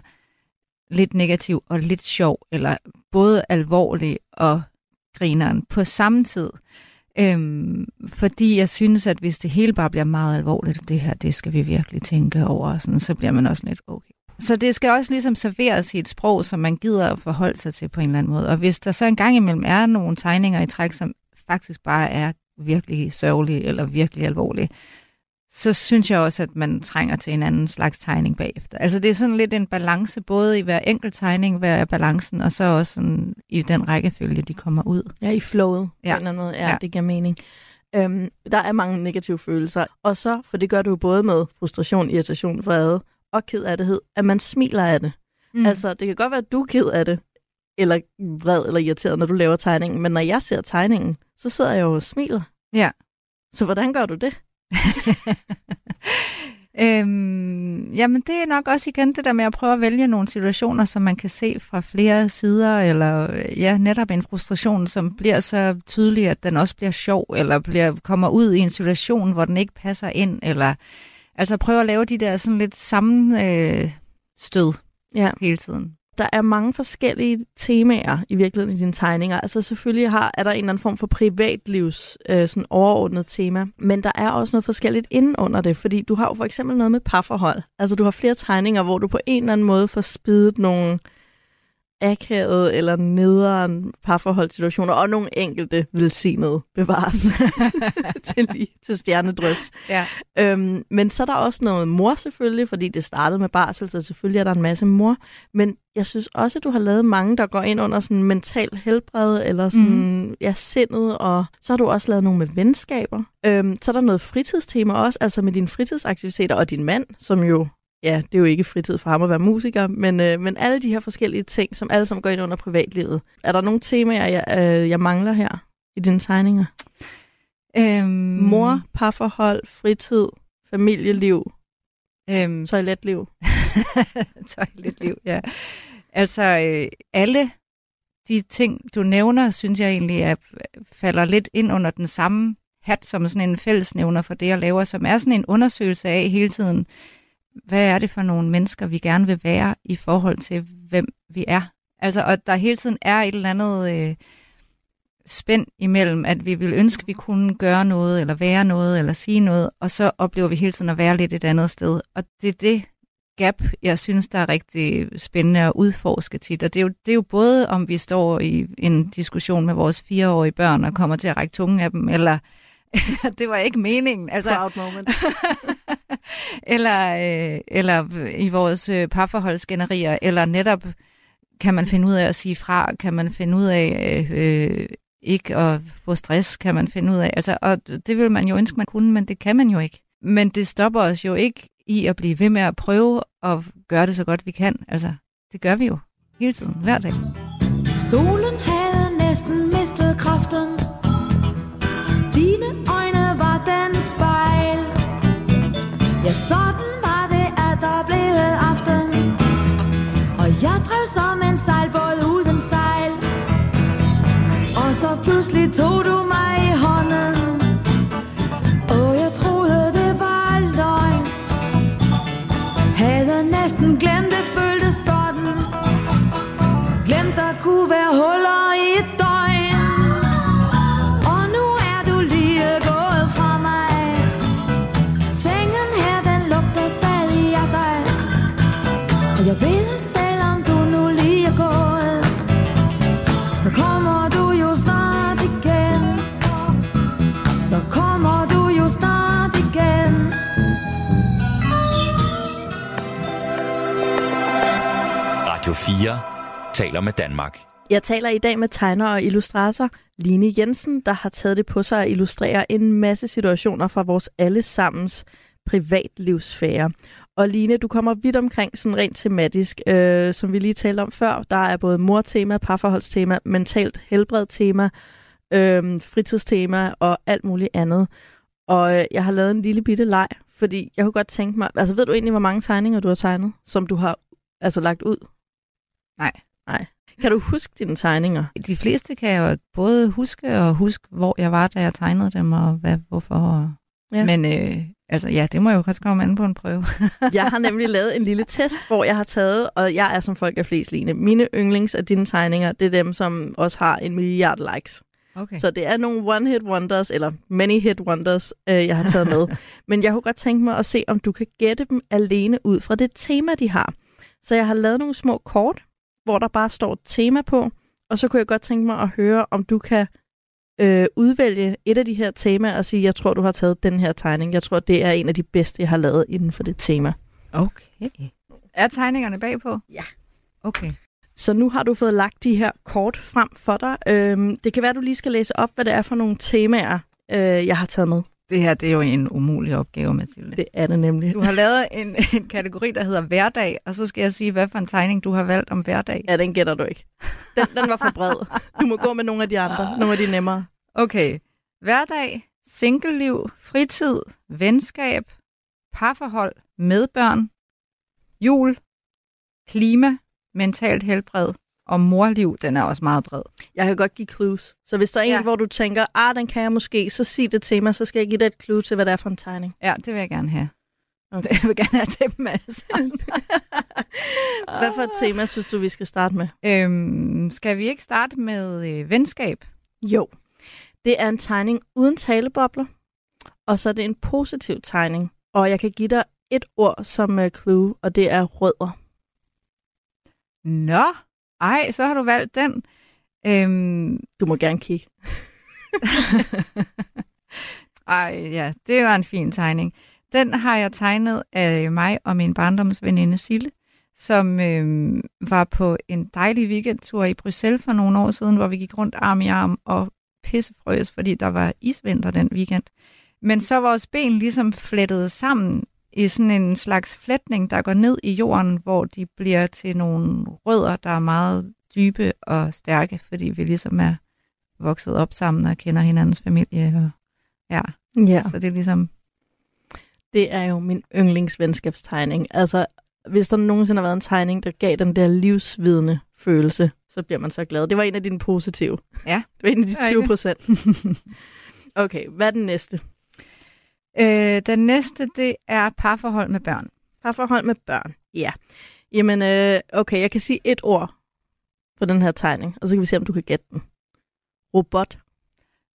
D: lidt negativ og lidt sjov, eller både alvorlig og grineren på samme tid. Øhm, fordi jeg synes, at hvis det hele bare bliver meget alvorligt, det her, det skal vi virkelig tænke over, sådan, så bliver man også lidt okay. Så det skal også ligesom serveres i et sprog, som man gider at forholde sig til på en eller anden måde. Og hvis der så en gang imellem er nogle tegninger i træk, som faktisk bare er virkelig sørgelige eller virkelig alvorlige, så synes jeg også, at man trænger til en anden slags tegning bagefter. Altså det er sådan lidt en balance, både i hver enkelt tegning, hvad er balancen, og så også sådan i den rækkefølge, de kommer ud.
C: Ja, i flowet. Ja. Eller noget. Ja, ja, det giver mening. Øhm, der er mange negative følelser, og så, for det gør du både med frustration, irritation, vrede og ked af det, at man smiler af det. Mm. Altså, det kan godt være, at du er ked af det, eller vred eller irriteret, når du laver tegningen, men når jeg ser tegningen, så sidder jeg jo og smiler.
D: Ja.
C: Så hvordan gør du det? [LAUGHS]
D: øhm, jamen det er nok også igen det der med at prøve at vælge nogle situationer, som man kan se fra flere sider, eller ja, netop en frustration, som bliver så tydelig, at den også bliver sjov, eller bliver, kommer ud i en situation, hvor den ikke passer ind, eller altså prøve at lave de der sådan lidt sammenstød øh, ja. hele tiden
C: der er mange forskellige temaer i virkeligheden i dine tegninger. Altså selvfølgelig har, er der en eller anden form for privatlivs øh, sådan overordnet tema, men der er også noget forskelligt inden under det, fordi du har jo for eksempel noget med parforhold. Altså du har flere tegninger, hvor du på en eller anden måde får spidet nogle akavet eller nederen parforholdssituationer, og nogle enkelte velsignede bevares [LAUGHS] til, lige, til stjernedrøs. Ja. Øhm, men så er der også noget mor selvfølgelig, fordi det startede med barsel, så selvfølgelig er der en masse mor. Men jeg synes også, at du har lavet mange, der går ind under sådan mental helbred, eller sådan, mm. ja, sindet, og så har du også lavet nogle med venskaber. Øhm, så er der noget fritidstema også, altså med dine fritidsaktiviteter, og din mand, som jo ja, det er jo ikke fritid for ham at være musiker, men, øh, men alle de her forskellige ting, som alle sammen går ind under privatlivet. Er der nogle temaer, jeg, øh, jeg mangler her i dine tegninger? Øhm... Mor, parforhold, fritid, familieliv, øhm... toiletliv. [LAUGHS]
D: toiletliv, ja. Altså, øh, alle de ting, du nævner, synes jeg egentlig er, falder lidt ind under den samme hat som sådan en fællesnævner for det, jeg laver, som er sådan en undersøgelse af hele tiden, hvad er det for nogle mennesker, vi gerne vil være i forhold til, hvem vi er. Altså, og der hele tiden er et eller andet øh, spænd imellem, at vi vil ønske, at vi kunne gøre noget, eller være noget, eller sige noget, og så oplever vi hele tiden at være lidt et andet sted. Og det er det, gap, jeg synes, der er rigtig spændende at udforske tit. Og det er, jo, det er jo både, om vi står i en diskussion med vores fireårige børn og kommer til at række tungen af dem, eller [LAUGHS] det var ikke meningen. Altså,
C: Proud moment. [LAUGHS]
D: eller, øh, eller i vores øh, parforholdsgenerier, eller netop kan man finde ud af at sige fra, kan man finde ud af øh, ikke at få stress, kan man finde ud af. Altså, og det vil man jo ønske, man kunne, men det kan man jo ikke. Men det stopper os jo ikke i at blive ved med at prøve at gøre det så godt vi kan. Altså, det gør vi jo hele tiden, hver dag.
F: Solen havde næsten mistet kraften Ja, sådan var det, at der blev aften. Og jeg drev som en sejlbåd uden sejl. Og så pludselig tog
B: 4 taler med Danmark.
C: Jeg taler i dag med tegner og illustrator Line Jensen, der har taget det på sig at illustrere en masse situationer fra vores allesammens privatlivsfære. Og Line, du kommer vidt omkring sådan rent tematisk, øh, som vi lige talte om før. Der er både mortema, parforholdstema, mentalt helbredtema, øh, fritidstema og alt muligt andet. Og øh, jeg har lavet en lille bitte leg, fordi jeg kunne godt tænke mig... Altså ved du egentlig, hvor mange tegninger du har tegnet, som du har altså lagt ud?
D: Nej.
C: Nej. Kan du huske dine tegninger?
D: De fleste kan jeg jo både huske og huske, hvor jeg var, da jeg tegnede dem, og hvad, hvorfor. Og...
C: Ja.
D: Men øh, altså, ja, det må jo også komme an på en prøve. [LAUGHS]
C: Jeg har nemlig lavet en lille test, hvor jeg har taget, og jeg er som folk er flest lignende. Mine yndlings af dine tegninger, det er dem, som også har en milliard likes.
D: Okay.
C: Så det er nogle one-hit wonders, eller many-hit wonders, øh, jeg har taget med. [LAUGHS] Men jeg kunne godt tænke mig at se, om du kan gætte dem alene ud fra det tema, de har. Så jeg har lavet nogle små kort, hvor der bare står et tema på, og så kunne jeg godt tænke mig at høre, om du kan øh, udvælge et af de her temaer og sige, jeg tror, du har taget den her tegning. Jeg tror, det er en af de bedste, jeg har lavet inden for det tema.
D: okay. Er tegningerne bagpå?
C: Ja.
D: Okay.
C: Så nu har du fået lagt de her kort frem for dig. Øhm, det kan være, du lige skal læse op, hvad det er for nogle temaer, øh, jeg har taget med.
D: Det her, det er jo en umulig opgave, Mathilde.
C: Det er det nemlig.
D: Du har lavet en, [LAUGHS] en kategori, der hedder hverdag, og så skal jeg sige, hvad for en tegning du har valgt om hverdag.
C: Ja, den gætter du ikke. Den, den var for bred. Du må gå med nogle af de andre. Nogle af de nemmere.
D: Okay. Hverdag, singleliv, fritid, venskab, parforhold, medbørn, jul, klima, mentalt helbred og morliv, den er også meget bred.
C: Jeg kan godt give clues. Så hvis der er en,
D: Ja.
C: hvor du tænker, ah, den kan jeg måske, så sig det til mig, så skal jeg give dig et clue til, hvad det er for en tegning.
D: Ja, det vil jeg gerne have.
C: Okay. [LAUGHS]
D: Jeg vil gerne have til dem alle sammen. [LAUGHS]
C: Hvad for et tema synes du, vi skal starte med?
D: øhm, skal vi ikke starte med øh, venskab?
C: Jo. Det er en tegning uden talebobler, og så er det en positiv tegning. Og jeg kan give dig et ord som uh, clue, og det er rødder.
D: Nå, ej, så har du valgt den. Øhm,
C: Du må gerne kigge. [LAUGHS]
D: ej, ja, det var en fin tegning. Den har jeg tegnet af mig og min barndomsveninde Sille, som øhm, var på en dejlig weekendtur i Bruxelles for nogle år siden, hvor vi gik rundt arm i arm og pissefrøs, fordi der var isvinter den weekend. Men så vores ben ligesom flettede sammen i sådan en slags flætning, der går ned i jorden, hvor de bliver til nogle rødder, der er meget dybe og stærke, fordi vi ligesom er vokset op sammen og kender hinandens familie. Og, ja,
C: Ja.
D: så det er ligesom...
C: Det er jo min yndlingsvenskabstegning. Altså, hvis der nogensinde har været en tegning, der gav den der livsvidende følelse, så bliver man så glad. Det var en af dine positive.
D: Ja.
C: Det var en af de
D: Det er
C: 20 procent. [LAUGHS] okay, hvad er den næste?
D: Øh, den næste, det er parforhold med børn.
C: Parforhold med børn. Ja. Jamen, øh, okay, jeg kan sige et ord på den her tegning, og så kan vi se, om du kan gætte den. Robot.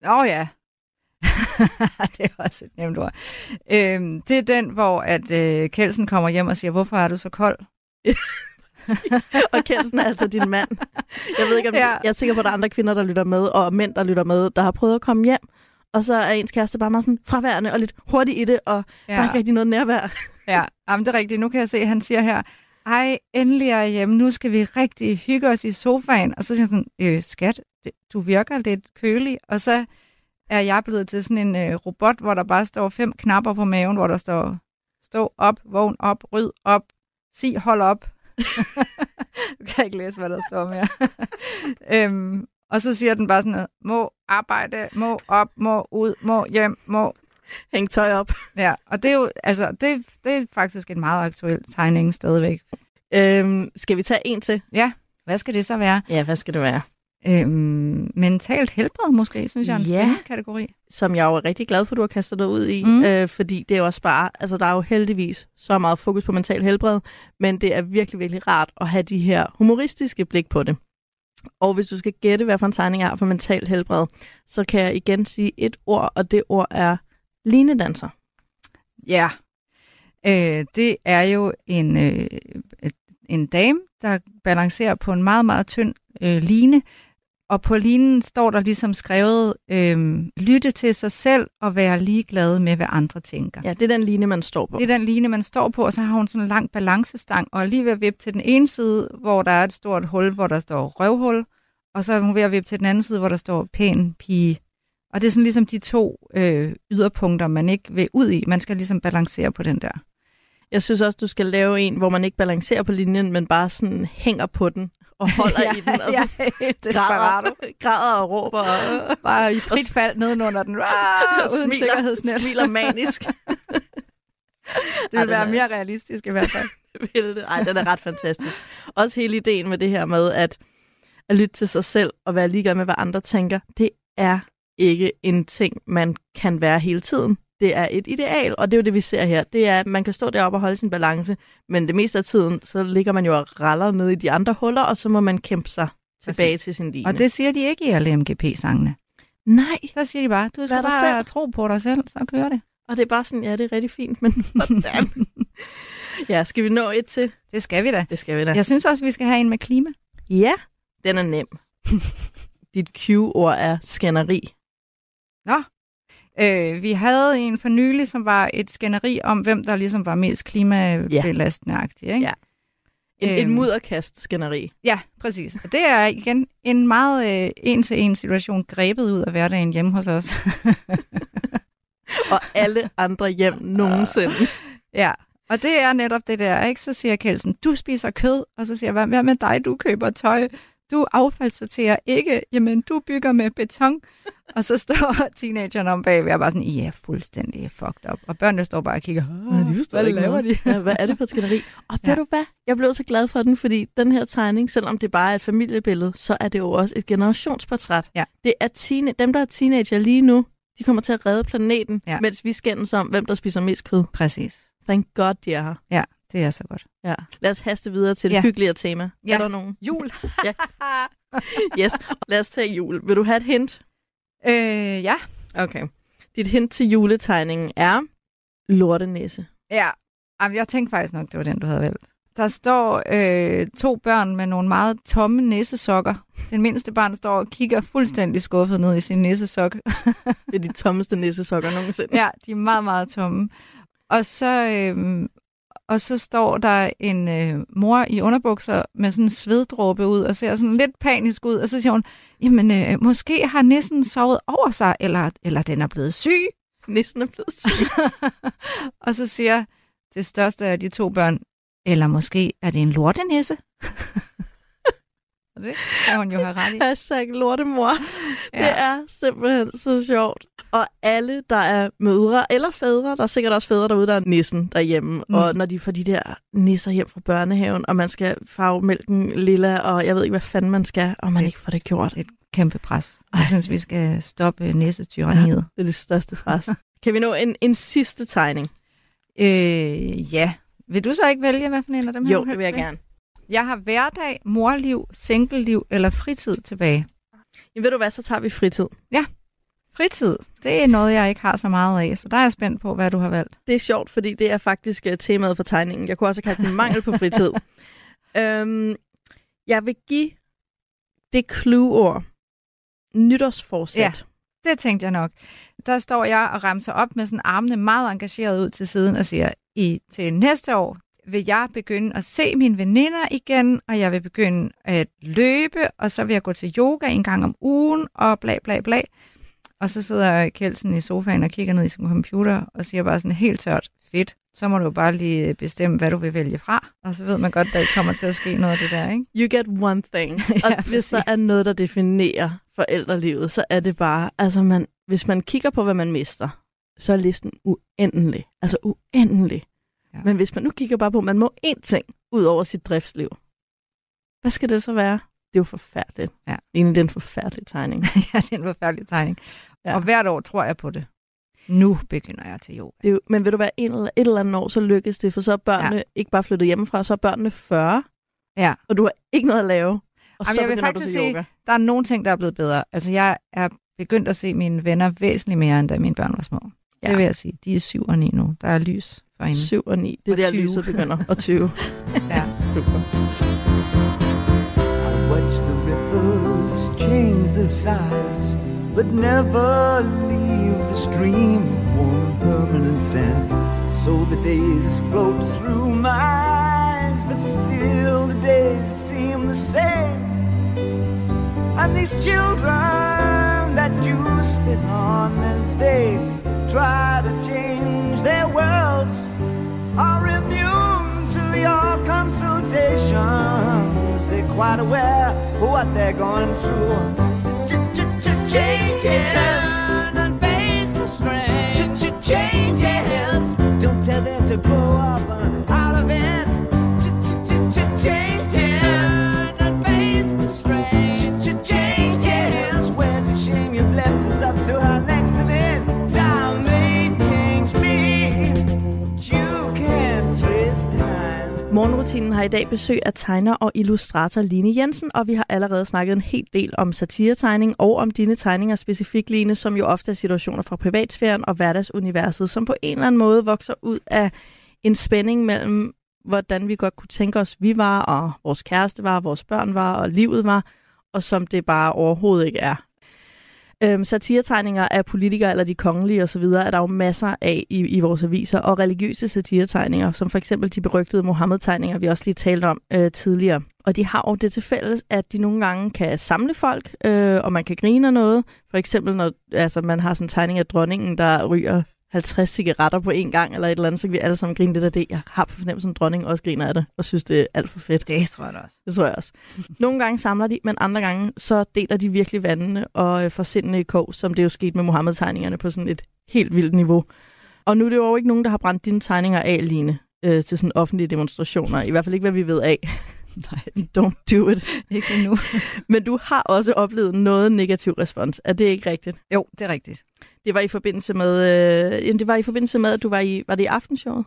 D: Åh oh, ja. [LAUGHS] det er også et nemt ord. Øhm, det er den, hvor at øh, Kelsen kommer hjem og siger, hvorfor er du så kold? [LAUGHS]
C: og Kelsen er altså din mand. Jeg ved ikke, om [LAUGHS] ja. Jeg er sikker på, at der er andre kvinder, der lytter med, og mænd, der lytter med, der har prøvet at komme hjem, og så er ens kæreste bare meget sådan fraværende og lidt hurtig i det, og ja. er ikke rigtig noget nærvær. [LAUGHS]
D: Ja, jamen, det er rigtigt. Nu kan jeg se, at han siger her, ej, endelig er jeg hjemme, nu skal vi rigtig hygge os i sofaen. Og så siger han sådan, øh, skat, du virker lidt kølig. Og så er jeg blevet til sådan en øh, robot, hvor der bare står fem knapper på maven, hvor der står, stå op, vågn op, ryd op, sig hold op. [LAUGHS] du kan ikke læse, hvad der står mere. [LAUGHS] øhm, og så siger den bare sådan noget, må arbejde, må op, må ud, må hjem, må
C: Hæng tøj op.
D: Ja, og det er jo, altså, det, det er faktisk en meget aktuel tegning stadigvæk.
C: Øhm, skal vi tage en til?
D: Ja, hvad skal det så være?
C: Ja, hvad skal det være?
D: Øhm, mentalt helbred måske, synes jeg er en
C: Ja.
D: spændende kategori.
C: Som jeg jo er rigtig glad for, at du har kastet dig ud i,
D: Mm.
C: mm. øh, fordi det er jo også bare, altså der er jo heldigvis så meget fokus på mental helbred, men det er virkelig, virkelig rart at have de her humoristiske blik på det. Og hvis du skal gætte, hvad for en tegning jeg har for mental helbred, så kan jeg igen sige et ord, og det ord er linedanser.
D: Ja. Øh, det er jo en, øh, en dame, der balancerer på en meget, meget tynd øh, line, og på linen står der ligesom skrevet, øh, lytte til sig selv og være ligeglad med, hvad andre tænker.
C: Ja, det er den line, man står på.
D: Det er den line, man står på, og så har hun sådan en lang balancestang, og er lige ved at vippe til den ene side, hvor der er et stort hul, hvor der står røvhul, og så er hun ved at vippe til den anden side, hvor der står pæn pige. Og det er sådan ligesom de to øh, yderpunkter, man ikke vil ud i. Man skal ligesom balancere på den der.
C: Jeg synes også, du skal lave en, hvor man ikke balancerer på linjen, men bare sådan hænger på den og holder i den, og så
D: ja,
C: græder, græder og råber og,
D: Bare i frit fald nedenunder den. Ah, [LAUGHS] uden
C: smiler,
D: sikkerhedsnet.
C: smiler manisk. [LAUGHS]
D: Det vil være
C: er-
D: mere realistisk i hvert fald. [LAUGHS]
C: Ej, den er ret fantastisk. Også hele ideen med det her med at, at lytte til sig selv og være ligeglad med, hvad andre tænker, det er ikke en ting, man kan være hele tiden. Det er et ideal, og det er jo det, vi ser her. Det er, at man kan stå deroppe og holde sin balance, men det meste af tiden, så ligger man jo og raller ned i de andre huller, og så må man kæmpe sig tilbage
D: Præcis.
C: til sin line.
D: Og det siger de ikke i alle MGP-sangene.
C: Nej,
D: Der siger de bare, du skal bare
C: selv.
D: tro på dig selv, så kører det.
C: og det er bare sådan, ja, det er rigtig fint, men [LAUGHS] hvordan? ja, skal vi nå et til?
D: Det skal vi da.
C: Det skal vi da.
D: Jeg synes også, vi skal have en med klima.
C: Ja, den er nem. [LAUGHS] Dit Q-ord er skænderi.
D: Øh, vi havde en for nylig, som var et skænderi om, hvem der ligesom var mest klimabelastende-agtig. Ikke?
C: Ja. En,
D: Øhm.
C: en mudderkast skænderi.
D: ja, præcis. Og det er igen en meget øh, en-til-en situation grebet ud af hverdagen hjemme hos os.
C: Og alle andre hjem [LAUGHS] nogensinde.
D: ja, og det er netop det der, ikke? Så siger Kelsen, du spiser kød, og så siger jeg, hvad med dig, du køber tøj, du affaldssorterer ikke, jamen du bygger med beton. og så står [LAUGHS] teenagerne om bagved og bare sådan, I er fuldstændig fucked up. Og børnene står bare og kigger, hvad laver de?
C: Ja, hvad er det for et skænderi? Og ved
D: Ja.
C: du hvad? Jeg blev så glad for den, fordi den her tegning, selvom det bare er et familiebillede, så er det jo også et generationsportræt.
D: Ja.
C: Det er teen- dem, der er teenager lige nu, de kommer til at redde planeten,
D: Ja.
C: mens vi skændes om, hvem der spiser mest kød.
D: Præcis.
C: Thank God, de er her.
D: Ja, det er så godt.
C: Ja. Lad os haste videre til et
D: Ja.
C: hyggeligere tema.
D: Ja.
C: Er der nogen?
D: Jul.
C: Yes. Lad os tage jul. Vil du have et hint?
D: øh, ja.
C: Okay. Dit hint til juletegningen er lortenæse.
D: Ja. Jamen, jeg tænkte faktisk nok, det var den, du havde valgt. Der står øh, to børn med nogle meget tomme næsesokker. Den mindste barn står og kigger fuldstændig skuffet ned i sin næsesok.
C: Det er de tommeste næsesokker nogensinde.
D: ja, de er meget, meget tomme. Og så, øh, og så står der en øh, mor i underbukser med sådan en sveddråbe ud og ser sådan lidt panisk ud. Og så siger hun, jamen øh, måske har nissen sovet over sig, eller, eller den er blevet syg. [LAUGHS]
C: Nissen er blevet syg. [LAUGHS]
D: og så siger det største af de to børn, eller måske er det en lortenisse. [LAUGHS] og det kan hun jo have ret i. [LAUGHS]
C: Hashtag lortemor. Ja. [LAUGHS] Det
D: Ja.
C: er simpelthen så sjovt. Og alle, der er mødre eller fædre, der er sikkert også fædre derude, der er nissen derhjemme.
D: Mm.
C: Og når de får de der nisser hjem fra børnehaven, og man skal farve mælken lilla, og jeg ved ikke, hvad fanden man skal, og man
D: Det-
C: ikke får det gjort.
D: Et kæmpe pres. Jeg
C: Ej.
D: synes, vi skal stoppe næsetyraniet.
C: Det er det største pres. [LAUGHS] kan vi nå en, en sidste tegning?
D: Øh, ja. Vil du så ikke vælge, hvad for en af dem her
C: Jo, det vil jeg gerne.
D: Jeg har hverdag, morliv, singleliv eller fritid tilbage.
C: Jamen, ved du hvad, så tager vi fritid.
D: Fritid, det er noget, jeg ikke har så meget af, så der er jeg spændt på, hvad du har valgt.
C: Det er sjovt, fordi det er faktisk uh, temaet for tegningen. Jeg kunne også kaldt den mangel på fritid. [LAUGHS] øhm, jeg vil give det clue-ord nytårsforsæt.
D: Ja. Det tænkte jeg nok. Der står jeg og ramser op med sådan armene meget engageret ud til siden og siger, i til næste år vil jeg begynde at se mine veninder igen, og jeg vil begynde at løbe, og så vil jeg gå til yoga en gang om ugen, og bla bla bla. Og så sidder Kjeldsen i sofaen og kigger ned i sin computer og siger bare sådan helt tørt, fedt, så må du bare lige bestemme, hvad du vil vælge fra. Og så ved man godt, at der ikke kommer til at ske noget af det der, ikke?
C: You get one thing. [LAUGHS] Og
D: Ja,
C: hvis der er noget, der definerer forældrelivet, så er det bare, altså man, hvis man kigger på, hvad man mister, så er listen uendelig. Altså uendelig.
D: Ja.
C: Men hvis man nu kigger bare på, at man må én ting ud over sit driftsliv, hvad skal det så være? Det er jo forfærdeligt.
D: Ja.
C: Egentlig det er en forfærdelig tegning. [LAUGHS]
D: ja, det er en forfærdelig tegning. Ja. Og hvert år tror jeg på det. Nu begynder jeg til yoga.
C: Det er jo, men vil du være en eller, et eller andet år, så lykkes det, for så er børnene ja. ikke bare flyttet hjemmefra, så er børnene 40,
D: Ja.
C: og du har ikke noget at lave. Og
D: Jamen,
C: så
D: jeg vil
C: du
D: faktisk
C: til
D: sige-
C: yoga.
D: Der er nogle ting, der er blevet bedre. Altså, jeg er begyndt at se mine venner væsentligt mere, end da mine børn var små. Ja. Det vil jeg sige. De er 7 og 9 nu. Der er lys for hende.
C: 7 og 9. Det er
D: Og
C: der,
D: 20.
C: lyset begynder. Og 20. [LAUGHS]
D: Ja.
C: Super.
E: I watch the ripples change their size, but never leave the stream of warm and permanent sand. So the days float through my eyes, but still the days seem the same. And these children that you spit on as they try to change their worlds are immune to your consultations. They're quite aware of what they're going through. Changes. Turn and face the strange. Changes. Don't tell them to go up
C: Morgenrutinen har i dag besøg af tegner og illustrator Line Jensen, og vi har allerede snakket en hel del om satiretegning og om dine tegninger specifikt, Line, som jo ofte er situationer fra privatsfæren og hverdagsuniverset, som på en eller anden måde vokser ud af en spænding mellem, hvordan vi godt kunne tænke os, vi var, og vores kæreste var, vores børn var, og livet var, og som det bare overhovedet ikke er. Øhm, satiretegninger af politikere eller de kongelige osv. er der jo masser af i, i vores aviser, og religiøse satiretegninger, som for eksempel de berygtede Mohammed-tegninger, vi også lige talte om øh, tidligere. Og de har jo det til fælles, at de nogle gange kan samle folk, øh, og man kan grine af noget. For eksempel, når altså, man har sådan en tegning af dronningen, der ryger 50 cigaretter på en gang, eller et eller andet, så kan vi alle sammen grine lidt af det. Jeg har på fornemmelsen, at dronningen også griner af det, og synes, det er alt for fedt.
D: Det tror jeg også.
C: Det tror jeg også. Nogle gange samler de, men andre gange så deler de virkelig vandene og øh, får sindene i kog, som det jo skete med Mohammed-tegningerne på sådan et helt vildt niveau. Og nu er det jo ikke nogen, der har brændt dine tegninger af, Line, øh, til sådan offentlige demonstrationer. I hvert fald ikke, hvad vi ved af.
D: Nej, [LAUGHS]
C: Don't do it.
D: ikke endnu. [LAUGHS]
C: Men du har også oplevet noget negativ respons. Er det ikke rigtigt?
D: Jo, det er rigtigt.
C: Det var i forbindelse med, øh, det var i forbindelse med, at du var i, var det i aftenshowet?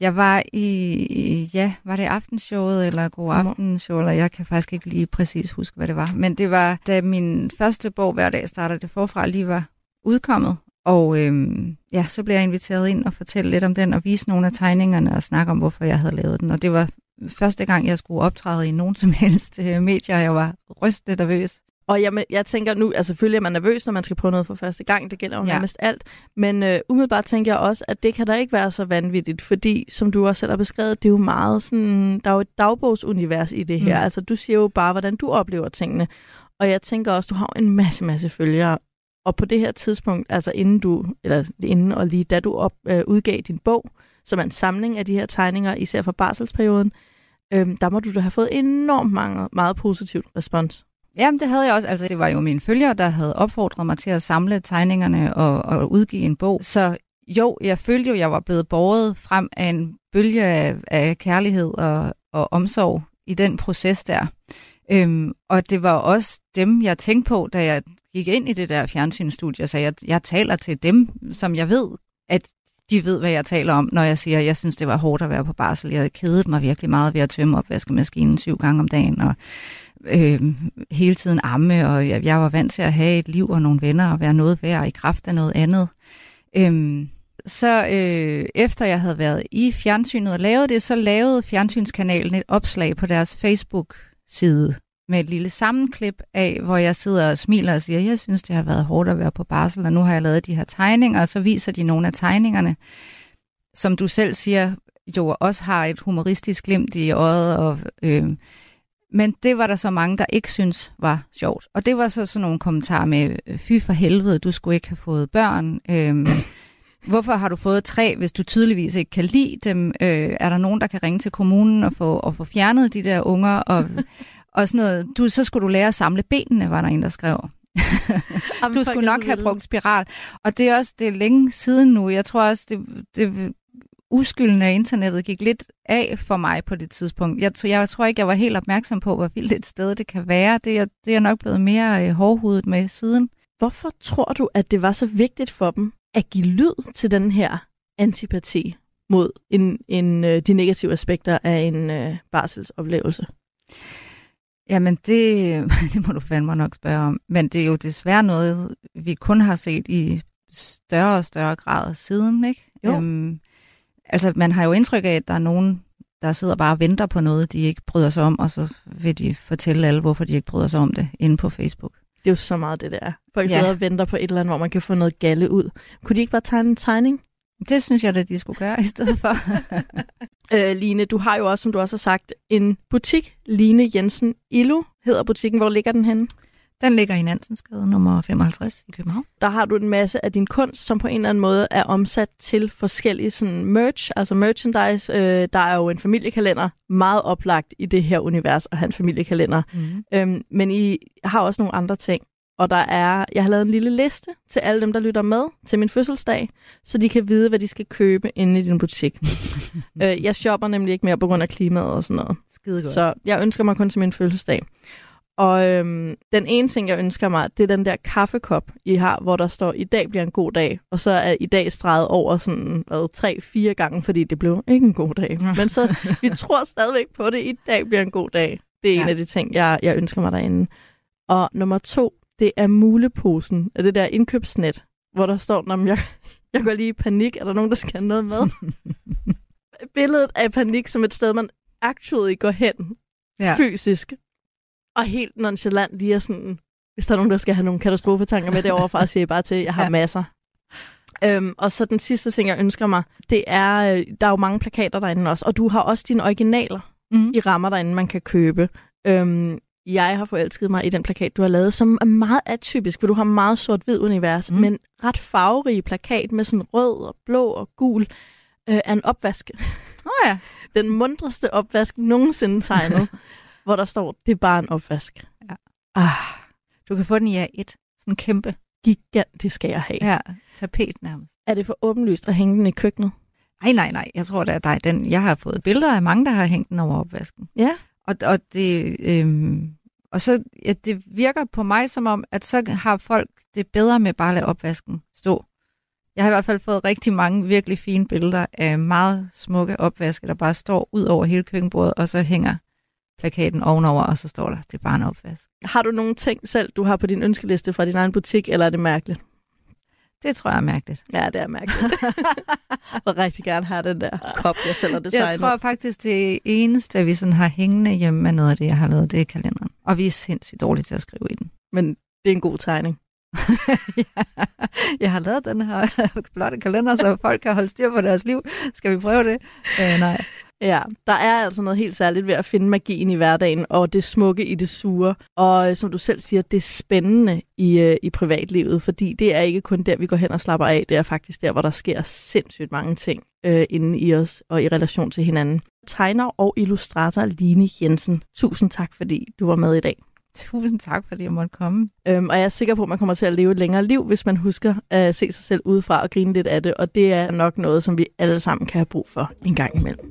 D: Jeg var i, ja, var det aftenshowet eller god aftenshow, eller jeg kan faktisk ikke lige præcis huske, hvad det var. Men det var, da min første bog hver dag starter det forfra lige var udkommet. Og øhm, ja, så blev jeg inviteret ind og fortælle lidt om den, og vise nogle af tegningerne og snakke om, hvorfor jeg havde lavet den. Og det var første gang, jeg skulle optræde i nogen som helst øh, medier. Jeg var rystende nervøs.
C: Og jeg, jeg tænker nu, altså selvfølgelig er man nervøs, når man skal prøve noget for første gang. Det gælder jo
D: Ja.
C: nærmest alt. Men øh, umiddelbart tænker jeg også, at det kan da ikke være så vanvittigt, fordi som du også selv har beskrevet, det er jo meget sådan, der er jo et dagbogsunivers i det her.
D: Mm.
C: Altså du siger jo bare, hvordan du oplever tingene. Og jeg tænker også, du har en masse, masse følgere. Og på det her tidspunkt, altså inden du, eller inden og lige da du op, øh, udgav din bog, som er en samling af de her tegninger, især fra barselsperioden, øh, der må du da have fået enormt mange, meget positivt respons.
D: Jamen, det havde jeg også. Altså, det var jo mine følgere, der havde opfordret mig til at samle tegningerne og, og udgive en bog. Så jo, jeg følte jo, jeg var blevet båret frem af en bølge af, af kærlighed og, og omsorg i den proces der. Øhm, og det var også dem, jeg tænkte på, da jeg gik ind i det der fjernsynsstudie. Så jeg, jeg taler til dem, som jeg ved, at de ved, hvad jeg taler om, når jeg siger, at jeg synes, det var hårdt at være på barsel. Jeg havde kedet mig virkelig meget ved at tømme opvaskemaskinen syv gange om dagen, og øh, hele tiden amme, og jeg, jeg var vant til at have et liv og nogle venner og være noget værd i kraft af noget andet. Øh, så øh, efter jeg havde været i fjernsynet og lavet det, så lavede fjernsynskanalen et opslag på deres Facebook-side med et lille sammenklip af, hvor jeg sidder og smiler og siger, jeg synes, det har været hårdt at være på barsel, og nu har jeg lavet de her tegninger, og så viser de nogle af tegningerne, som du selv siger, jo også har et humoristisk glimt i øjet. Og, øh, men det var der så mange, der ikke synes var sjovt. Og det var så sådan nogle kommentarer med, fy for helvede, du skulle ikke have fået børn. Øh, [CLEARS THROAT] Hvorfor har du fået tre, hvis du tydeligvis ikke kan lide dem? Øh, er der nogen, der kan ringe til kommunen og få, og få fjernet de der unger? Og, [LAUGHS] og sådan noget. Du, så skulle du lære at samle benene, var der en, der skrev. du skulle nok have brugt spiral. Og det er også det er længe siden nu. Jeg tror også, det, det uskylden af internettet gik lidt af for mig på det tidspunkt. Jeg, jeg tror ikke, jeg var helt opmærksom på, hvor vildt et sted det kan være. Det er, det er nok blevet mere øh, hårdhudet med siden.
C: Hvorfor tror du, at det var så vigtigt for dem at give lyd til den her antipati mod en, en, øh, de negative aspekter af en øh, barselsoplevelse?
D: Jamen, det, [LAUGHS] det må du fandme nok spørge om. Men det er jo desværre noget, vi kun har set i større og større grad siden, ikke?
C: Jo.
D: Øhm, altså, man har jo indtryk af, at der er nogen, der sidder bare og venter på noget, de ikke bryder sig om, og så vil de fortælle alle, hvorfor de ikke bryder sig om det inde på Facebook.
C: Det er jo så meget det der. Folk
D: Ja.
C: sidder og venter på et eller andet, hvor man kan få noget galle ud. Kunne de ikke bare tegne en tegning?
D: Det synes jeg, at de skulle gøre i stedet for. [LAUGHS]
C: Øh, Line, du har jo også, som du også har sagt, en butik. Line Jensen Illu hedder butikken. Hvor ligger den henne?
D: Den ligger i Nansensgade nummer 55 i København.
C: Der har du en masse af din kunst, som på en eller anden måde er omsat til forskellige sådan merch, altså merchandise. Øh, der er jo en familiekalender, meget oplagt i det her univers have en familiekalender.
D: Mm.
C: Øhm, men I har også nogle andre ting. Og der er, jeg har lavet en lille liste til alle dem, der lytter med til min fødselsdag, så de kan vide, hvad de skal købe inde i din butik. [LAUGHS] øh, jeg shopper nemlig ikke mere på grund af klimaet og sådan noget.
D: Skide godt.
C: Så jeg ønsker mig kun til min fødselsdag. Og øhm, den ene ting, jeg ønsker mig, det er den der kaffekop, I har, hvor der står, i dag bliver en god dag. Og så er i dag streget over sådan hvad, tre-fire gange, fordi det blev ikke en god dag. [LAUGHS] Men så, vi tror stadigvæk på det, i dag bliver en god dag. Det er ja. en af de ting, jeg, jeg ønsker mig derinde. Og nummer to, det er muleposen af det der indkøbsnet, hvor der står, når jeg, jeg går lige i panik, er der nogen, der skal have noget med? [LAUGHS] Billedet af panik som et sted, man actually går hen
D: ja.
C: fysisk, og helt nonchalant lige er sådan, hvis der er nogen, der skal have nogle katastrofetanker med derovre fra, siger jeg bare til, jeg har ja. Masser. Øhm, og så den sidste ting, jeg ønsker mig, det er, øh, der er jo mange plakater derinde også, og du har også dine originaler
D: Mm.
C: i rammer derinde, man kan købe. Øhm, jeg har forelsket mig i den plakat, du har lavet, som er meget atypisk, for du har meget sort-hvid univers, mm. Men ret farverig plakat med sådan rød og blå og gul øh, af en opvask.
D: Oh, ja. [LAUGHS]
C: Den mundreste opvask nogensinde tegnet, [LAUGHS] hvor der står, det er bare en opvask.
D: Ja.
C: Ah,
D: Du kan få den i A1. Sådan en kæmpe
C: gigantisk skal jeg have.
D: ja, tapet nærmest.
C: Er det for åbenlyst at hænge den i køkkenet?
D: Nej, nej, nej. Jeg tror, der er den. Jeg har fået billeder af mange, der har hængt den over opvasken.
C: Ja.
D: Og, og, det, øhm, og så ja, det virker på mig som om, at så har folk det bedre med bare at lade opvasken stå. Jeg har i hvert fald fået rigtig mange virkelig fine billeder af meget smukke opvaske, der bare står ud over hele køkkenbordet, og så hænger plakaten ovenover, og så står der, det er bare en opvask.
C: Har du nogle ting selv, du har på din ønskeliste fra din egen butik, eller er det mærkeligt?
D: Det tror jeg er mærkeligt.
C: Ja, det er mærkeligt. [LAUGHS] jeg vil rigtig gerne have den der kop, jeg selv har designet.
D: Jeg tror faktisk, det eneste, vi sådan har hængende hjemme med noget af det, jeg har lavet, det er kalenderen. Og vi er sindssygt dårlige til at skrive i den.
C: Men det er en god tegning. [LAUGHS]
D: ja, jeg har lavet den her [LAUGHS] flotte kalender, så folk kan holde styr på deres liv. Skal vi prøve det? Øh, nej.
C: Ja, der er altså noget helt særligt ved at finde magien i hverdagen, og det smukke i det sure. Og øh, som du selv siger, det er spændende i, øh, i privatlivet, fordi det er ikke kun der, vi går hen og slapper af. Det er faktisk der, hvor der sker sindssygt mange ting øh, inde i os og i relation til hinanden. Tegner og illustrator Line Jensen, tusind tak, fordi du var med i dag. [LAUGHS]
D: Tusind tak, fordi jeg måtte komme.
C: Øhm, og jeg er sikker på, at man kommer til at leve et længere liv, hvis man husker at se sig selv udefra og grine lidt af det. Og det er nok noget, som vi alle sammen kan have brug for en gang imellem.